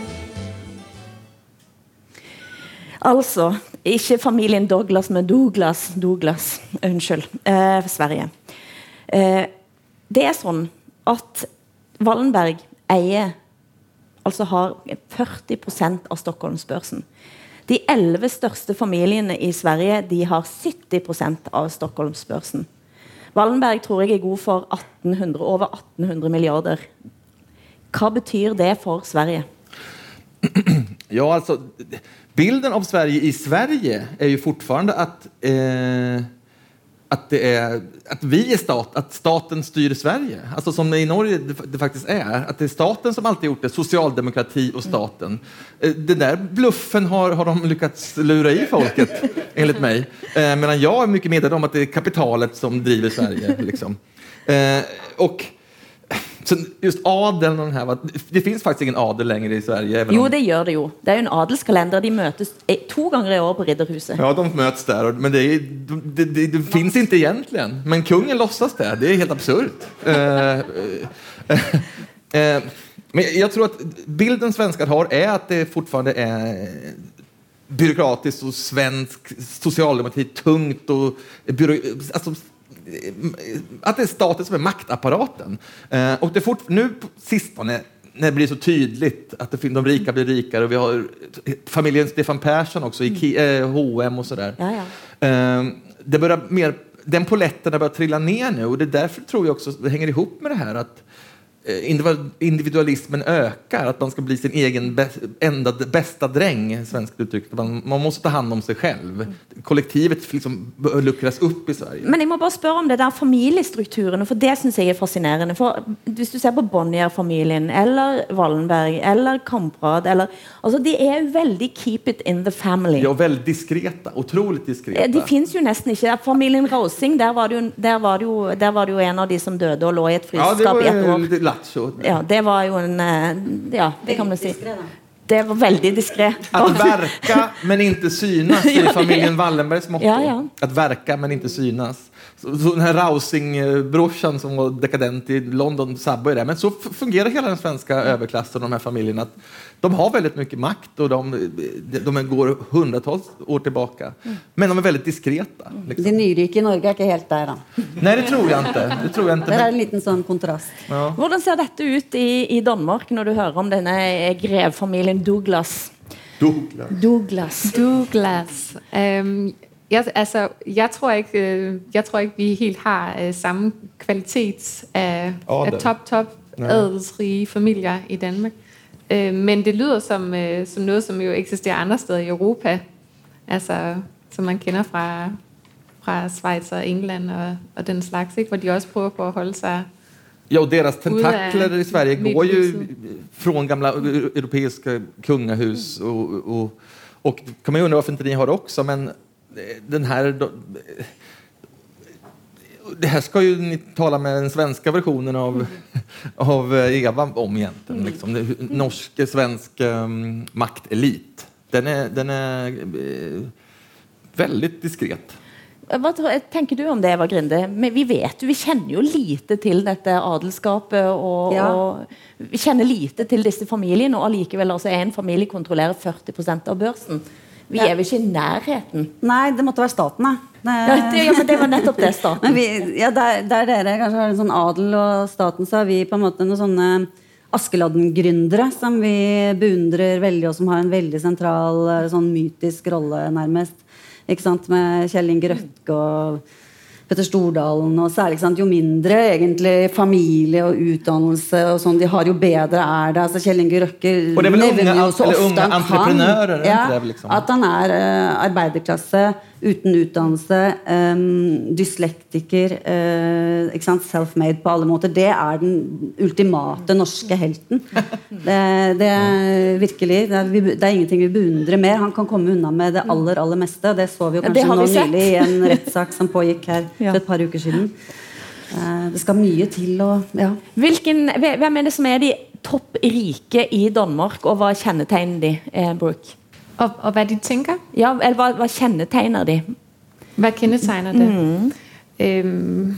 Altså, ikke familien Douglas, men Douglas. Douglas, Unnskyld. Eh, Sverige. Eh, det er sånn at Wallenberg eier Altså har 40 av Stockholmsbørsen. De elleve største familiene i Sverige de har 70 av Stockholmsbørsen. Wallenberg tror jeg er god for 1800, over 1800 milliarder. Hva betyr det for Sverige? Ja, alltså, bilden av Sverige i Sverige är ju fortfarande att, eh, att, det är, att vi är stat, att staten styr Sverige. Alltså som i Norge det, det faktiskt är. Att det är staten som alltid gjort det, socialdemokrati och staten. Eh, den där bluffen har, har de lyckats lura i folket, enligt mig. Eh, medan jag är mycket medveten om att det är kapitalet som driver Sverige. Liksom. Eh, och så just adeln och den här, det finns faktiskt ingen adel längre i Sverige. Om... Jo, det gjør det jo. Det er jo en adelskalender. De møtes eh, to ganger i år på Ridderhuset. Ja, de möts där. Men det, är, det, det, det finns inte egentligen. Men kungen låtsas det. Det är helt absurt. Eh, eh, men jag tror att bilden svenskar har är att det fortfarande är byråkratiskt och svensk socialdemokrati tungt och byrå, alltså, att det är staten som är maktapparaten. Eh, och det fort, nu på sistone när det blir så tydligt att det, de rika blir rikare och vi har familjen Stefan Persson också i eh, H&M och sådär. Ja, ja. Eh, det börjar mer, den poletten har börjat trilla ner nu och det är därför tror jag också det hänger ihop med det här att individualismen ökar, att man ska bli sin egen bä- enda bästa dräng, svenskt uttryckt. Man, man måste ta hand om sig själv. Kollektivet liksom bör luckras upp i Sverige. Men jeg må bare spørre om det der familiestrukturene, for det syns jeg er fascinerende. For Hvis du ser på Bonnier-familien eller Wallenberg eller Kamprad eller, altså De er jo veldig keep it in the family. Ja, väldigt diskreta, otroligt diskreta. Eh, De fins jo nesten ikke. Familien Rausing, der var, det jo, der, var det jo, der var det jo en av de som døde og lå i et Ja, fryskap i et år. Lattjo. Ja, det var jo en eh, Ja, det kan man si. Det var veldig diskré. Att verka men inte synas i familjen Wallenbergs motto. Ja, ja. Att verka men inte synas. Så, så den här Rausing-brorsan som var dekadent i London Subway det. Men så fungerer fungerar hela den svenska överklassen och de här familjerna. Att De har väldigt mycket makt och de, de, de går hundratals år tillbaka. Men de är väldigt diskreta. Liksom. De nyrike i Norge er ikke helt der, da. Nei, det tror jeg ikke. Det tror jeg ikke. Der er en liten sånn kontrast. Ja. Hvordan ser dette ut i, i Danmark når du hører om denne grevfamilien Douglas? Douglas. Douglas. Douglas. Um, jeg, altså, jeg, tror ikke, øh, jeg tror ikke, vi helt har uh, samme kvalitet av, av topp, topp adelsrige familier i Danmark. Øh, men det lyder som, øh, som noe som jo eksisterer andre steder i Europa. Altså, som man kjenner fra, fra Schweiz og England og, og den slags, ikke? hvor de også prøver på å holde seg Ja, og deres tentakler i Sverige går jo fra gamle europeiske kongehus. Og, og, och, och kan man jo undre hvorfor ikke de har det også, men eh, den då- det här ska ju ni tala med den svenska versionen av, av eh, Eva om egentligen. Liksom. Det, norsk, svensk um, maktelit. Den är, den är uh, väldigt diskret. Hva tror- tenker du om det, Eva Grinde? Men vi vet vi kjenner jo lite til dette adelskapet. Og, Ja. og vi kjenner lite til disse familiene, og allikevel altså en familie kontrollerer 40 av børsen. Vi er vel ikke i nærheten? Nei, det måtte være staten, da. Ja, det, ja, men det var nettopp det, staten. Vi, ja, der, der dere kanskje har en sånn adel og staten, så har vi på en måte noen sånne Askeladden-gründere som vi beundrer veldig, og som har en veldig sentral eh, sånn mytisk rolle, nærmest. Ikke sant? Med Kjell Inge Røkke og Petter Stordalen. Og særlig ikke sant? Jo mindre egentlig familie og utdannelse og sånn de har, jo bedre er det. Altså Kjell Inge Røkke er nevner jo så ofte han kan. Ja, liksom? At han er uh, arbeiderklasse uten utdannelse, um, dyslektiker, uh, self-made på alle måter. Det er den ultimate norske helten. Det, det er virkelig det er, det er ingenting vi beundrer mer. Han kan komme unna med det aller aller meste. Det så vi jo Ja, kanskje har nå nylig i en rettssak som pågikk her Ja. for et par uker siden. Uh, det skal mye til å ja. Hvilken, hvem er det som er de topp rike i Danmark, og hva kjennetegner de, eh, Brooke? Og, og hva de tenker? Ja, eller hva, hva kjennetegner de? Hva kjennetegner det? Mm. Øhm,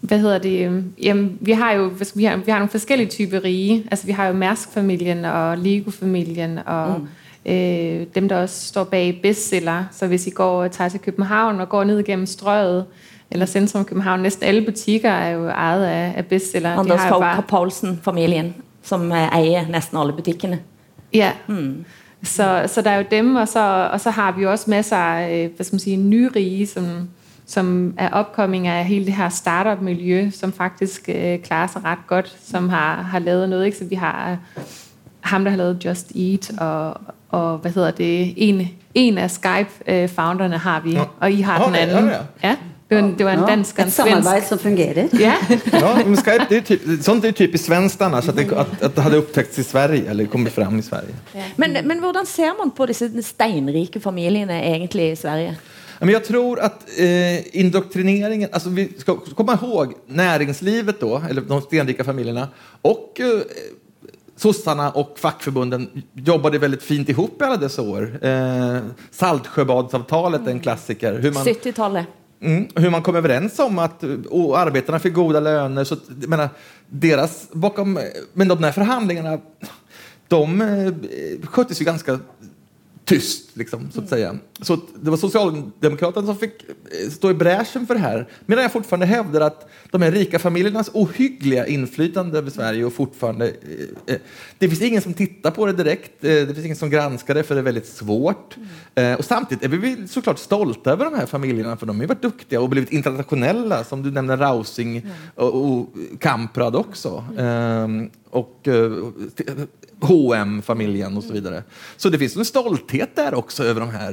hva hedder det? Jamen, vi har jo vi, har, vi har noen forskellige typer rige. Altså, vi har jo Mersk-familien og Lego-familien og mm. øh, dem, der også står bag bestseller. Så hvis I går tager til København og går ned gjennom strøet eller sentrum København, Nesten alle butikker er jo eid av, av bestseller. Anders Fogh Paulsen-familien, som eh, eier nesten alle butikkene. Ja. Så, så der er jo dem, og så, og så har vi jo også masser af nye hvad skal man sige, nyrige, som, som er oppkomming af hele det her startup-miljø, som faktisk øh, klarer sig ret godt, som har, har lavet noget. Ikke? Så vi har øh, ham, der har lavet Just Eat, og, og hvad hedder det, en, en af Skype-founderne har vi, og I har den Okay, anden. ja, Ja, det var, en- det var en Ja, dansk og en Et samarbeid som fungerer. Ja. Ja, men Skype, det är typ, sånt är typiskt svenskt annars, att det, att, att det hade upptäckts i Sverige, eller kommit fram i Sverige. Men, men hvordan ser man på disse steinrike familiene egentlig i Sverige? Men jag tror att eh, indoktrineringen, alltså vi ska komma ihåg näringslivet då, eller de stenrika familjerna, och eh, sossarna och fackförbunden jobbade väldigt fint ihop i alla dessa år. Eh, Saltsjöbadsavtalet är en klassiker. 70-tallet. Mm, hur man kom överens om att och arbetarna fick goda löner. Så, menar, deras, bakom, men de här förhandlingarna de eh, sköttes ju ganska tyst, liksom, så att säga. Så det var Socialdemokraterna som fick eh, stå i bräschen för det här. Medan jag fortfarande hävdar att de här rika familjernas ohyggliga inflytande över Sverige och fortfarande... Eh, eh, det finns ingen som tittar på det direkt. Eh, det finns ingen som granskar det för det är väldigt svårt. Eh, och samtidigt är vi såklart stolta över de här familjerna för de har varit duktiga och blivit internationella som du nämnde Rausing och, och Kamprad också. Ehm, och eh, hm familjen och så vidare. Så det finns en stolthet där också över de här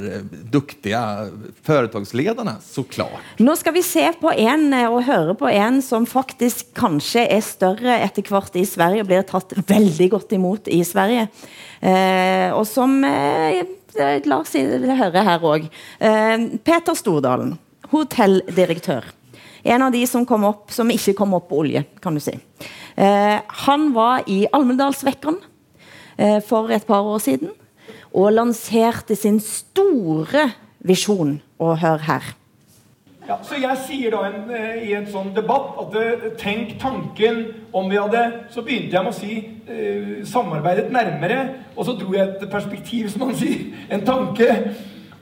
duktige duktiga företagsledarna, såklart. Nå skal vi se på en eh, og høre på en som faktisk kanskje er større etter hvert i Sverige og blir tatt veldig godt imot i Sverige. Eh, og som eh, Lars oss si- høre her òg. Eh, Peter Stordalen, hotelldirektør. En av de som kom opp, som ikke kom opp på olje, kan du si. Eh, han var i Almedalsvekkeren eh, for et par år siden og lanserte sin store visjon. Og hør her. Ja, så jeg sier da en, eh, i en sånn debatt at eh, tenk tanken om vi hadde Så begynte jeg med å si eh, samarbeidet nærmere, og så dro jeg et perspektiv, som man sier, en tanke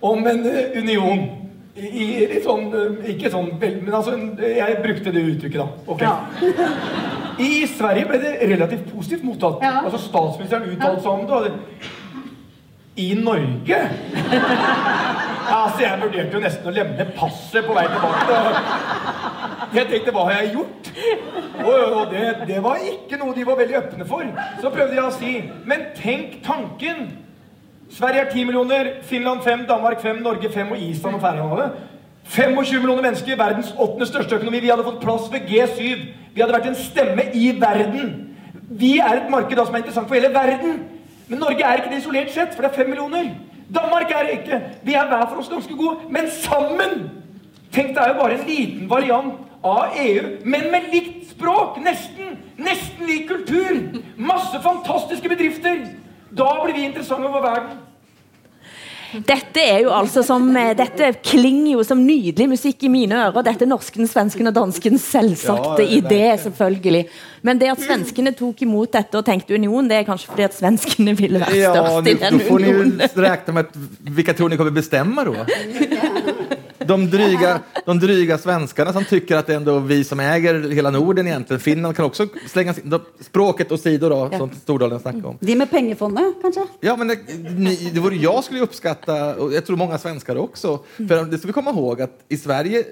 om en eh, union. I, i litt sånn eh, Ikke sånn men altså Jeg brukte det uttrykket, da. Ok. I Sverige ble det relativt positivt mottatt. Altså Statsministeren uttalte seg om det. i Norge? Altså, jeg vurderte jo nesten å lemne passet på vei tilbake. Jeg tenkte, hva har jeg gjort? Og, og det, det var ikke noe de var veldig åpne for. Så prøvde jeg å si, men tenk tanken. Sverige er 10 millioner, Finland 5, Danmark 5, Norge 5 og Island og Færøyene. 25 millioner mennesker, verdens åttende største økonomi. Vi hadde fått plass ved G7. Vi hadde vært en stemme i verden. Vi er et marked da som er interessant for hele verden. Men Norge er ikke det isolert sett, for det er fem millioner. Danmark er det ikke. Vi er hver for oss ganske gode, men sammen! Tenk, det er jo bare en liten variant av EU, men med likt språk. Nesten. Nesten lik kultur. Masse fantastiske bedrifter. Da blir vi interessante for verden. Dette er jo altså som, eh, dette klinger jo som nydelig musikk i mine ører. Dette er norsken, svensken og dansken selvsagte Ja, idé, selvfølgelig. Men det at svenskene tok imot dette og tenkte union, det er kanskje fordi at svenskene ville være Ja, størst i nu, den då får ni ju unionen. räkna med att, vilka tror ni kommer bestemme, då? De dryga, de dryga svenskarna som tycker att det är ändå vi som äger hela Norden egentligen. Finland kan också slänga sin, språket åsido då, Ja. som Stordalen snackade om. De med pengefondet, kanskje? Ja, men det, ni, det vore jag skulle uppskatta, och jag tror många svenskar också, för det ska vi komma ihåg att i Sverige,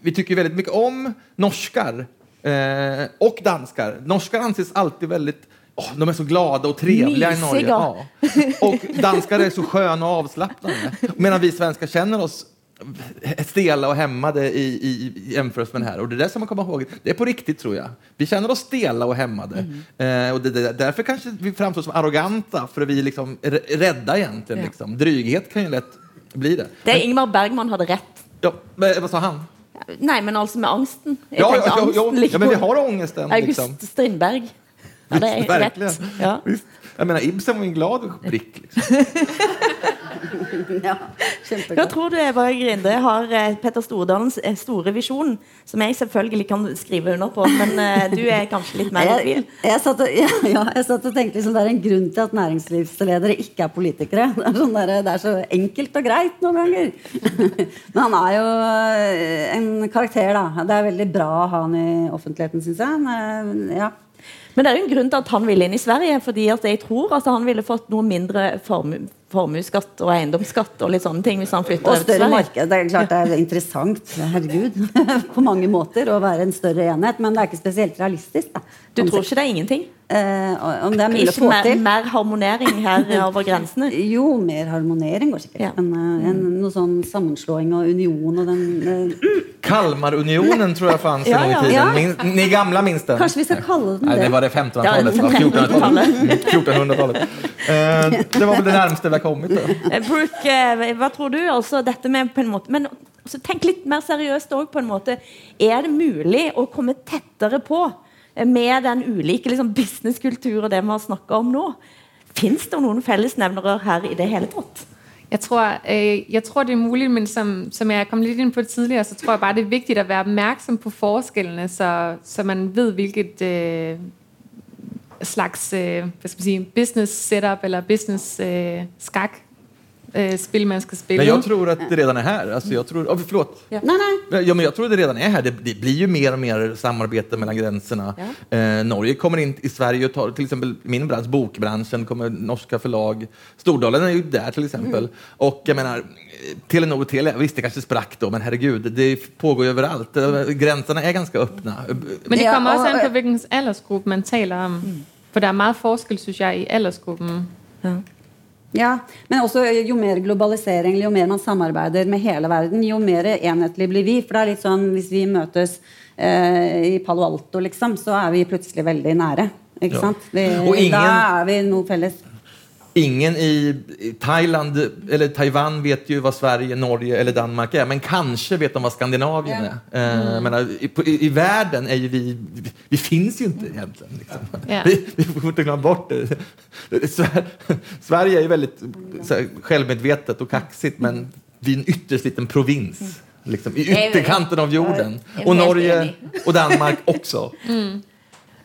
vi tycker väldigt mycket om norskar eh, och danskar. Norskar anses alltid väldigt Oh, de är så glada och trevliga i Norge. Mysiga. Ja. Och danskar är så sköna och avslappnade. Medan vi svenskar känner oss stela och hämmade i, i, i jämförelse med den här. Och det där ska man komma ihåg. Det är på riktigt tror jag. Vi känner oss stela och hämmade. Eh, och det, det, därför kanske vi framstår som arroganta, för vi är liksom r- rädda egentligen. Ja. Liksom. Dryghet kan ju lätt bli det. Det er Ingmar Bergman hade rett. Ja, men, vad sa han? Nei, men altså med angsten. Jeg Ja, ja, ja, ja, men vi har ångesten. August Liksom. Strindberg. Ja, det är rett. Ja. Visst. Jag mener, Ibsen var en glad prikk. Liksom. ja, Hva tror du Eva Grinde har eh, Petter Stordalens eh, store visjon, som jeg selvfølgelig kan skrive under på, men eh, du er kanskje litt mer i tvil? Jeg, jeg, satt og, ja, ja, jeg satt og tenkte liksom, Det er en grunn til at næringslivsledere ikke er politikere. Det er, sånn der, det er så enkelt og greit noen ganger. Men han er jo en karakter, da. Det er veldig bra å ha han i offentligheten, syns jeg. Men, Ja. Men det er jo en grunn til at han ville inn i Sverige, fordi at jeg tror at han ville fått noe mindre formu formuesskatt og eiendomsskatt og litt sånne ting. hvis han flytter Og større marked. Det er klart det er interessant, herregud, på mange måter å være en større enhet. Men det er ikke spesielt realistisk. Da. Du tror ikke det er ingenting? Eh, om det er mulig å få mer, til? Mer harmonering her over grensene? Jo, mer harmonering går sikkert. Ja. Men eh, en, mm. noe sånn sammenslåing og union og den uh, Kalmarunionen tror jeg fantes ja, ja. en gang i tiden. Min, ni gamla minst den. Kanskje vi skal kalle den det? Nei, det var det 1500-tallet. 1400-tallet. 1400 det var vel det nærmeste vi har kommet. Eh, Brooke, eh, hva tror du? Altså, dette med på en måte Men altså, tenk litt mer seriøst òg, på en måte. Er det mulig å komme tettere på eh, med den ulike liksom, businesskulturen det vi har snakka om nå? Fins det noen fellesnevnere her i det hele tatt? Jeg tror, øh, jeg tror, det er muligt, men som, som jeg kom litt inn på tidligere, så tror jeg bare, det er viktig å være oppmerksom på forskellene, så, så man vet hvilket øh, slags øh, hvad skal man sige, business setup eller business øh, skak øh, spil man skal spille. Men jag tror att det redan är här. Alltså, jag tror, oh, förlåt. Nej, nej. Ja, men jag tror att det redan är här. Det, det blir ju mer och mer samarbete mellan gränserna. Eh, Norge kommer in i Sverige och tar till exempel min bransch, bokbranschen, kommer norska förlag. Stordalen är ju där till exempel. Mm. Och jag menar, eh, Telenor och Telia, visst det kanske sprack då, men herregud, det pågår ju överallt. Grensene er ganske ganska öppna. Men det kommer også an på, hvilken aldersgruppe man taler om. For det er mye forskel, synes jeg, i aldersgruppen. Ja, men også jo mer globalisering, jo mer man samarbeider med hele verden, jo mer enhetlig blir vi. For det er litt sånn, hvis vi møtes eh, i Palo Alto, liksom, så er vi plutselig veldig nære. Ikke Ja. sant? Vi, Og ingen- Da er vi noe felles. Ingen i i Thailand eller Taiwan vet ju vad Sverige, Norge eller Danmark är, men kanske vet de vad Skandinavien är. Eh, Mm. Men, i, på- i, I världen är ju vi, vi, finns ju inte egentligen. Liksom. Yeah. Vi, vi får inte glömma bort det. Sverige väldigt så här, självmedvetet och kaxigt, men vi är en ytterst liten provins. liksom, i ytterkanten av jorden. Og Och Norge og och Danmark också. Mm.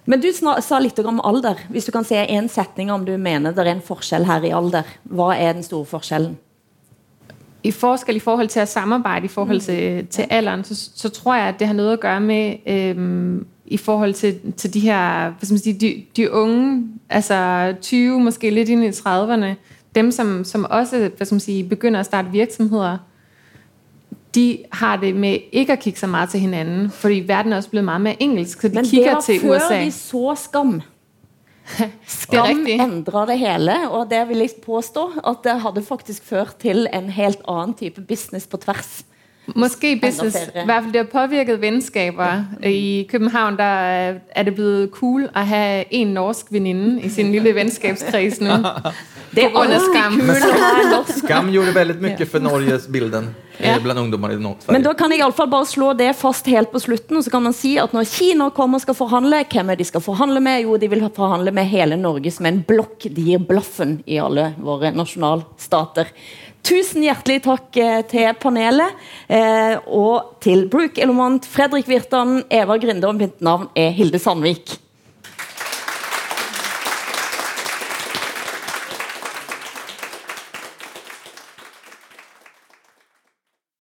Men du sa litt om alder. Hvis du kan si en setning om du mener det er en forskjell her i alder. Hva er den store forskjellen? I forskel i forhold til å samarbeide i forhold til, til alderen, så, så tror jeg, at det har noe å gjøre med øhm, i forhold til, til de her, sige, de, de unge, altså 20, måske litt inn i 30'erne, dem som, som også sige, begynner å starte virksomheder, de har det med ikke å kigge så mye til hinanden, fordi verden er også blitt mye mer engelsk, så de Men det var før de vi så Skam. Skam endra det hele, og det vil jeg påstå at det hadde faktisk ført til en helt annen type business på tvers. Måske business, i hvert fald det har påvirket venskaber. I København der er- det blevet cool at have en norsk veninde i sin lille venskabskreds nu. Det er af alltid skam. Skam gjorde väldigt mycket för Norges bilden ja. bland ungdomar i Nord- Men da kan jeg i alle fall bare slå det fast helt på slutten. og så kan man si at Når Kina kommer og skal forhandle, hvem er de skal forhandle med? Jo, de vil forhandle med hele Norge som en blokk. De gir blaffen i alle våre nasjonalstater. Tusen hjertelig takk eh, til panelet, eh, og til Brooke Elomant, Fredrik Virtan, Eva Grinde, og mitt navn er Hilde Sandvik.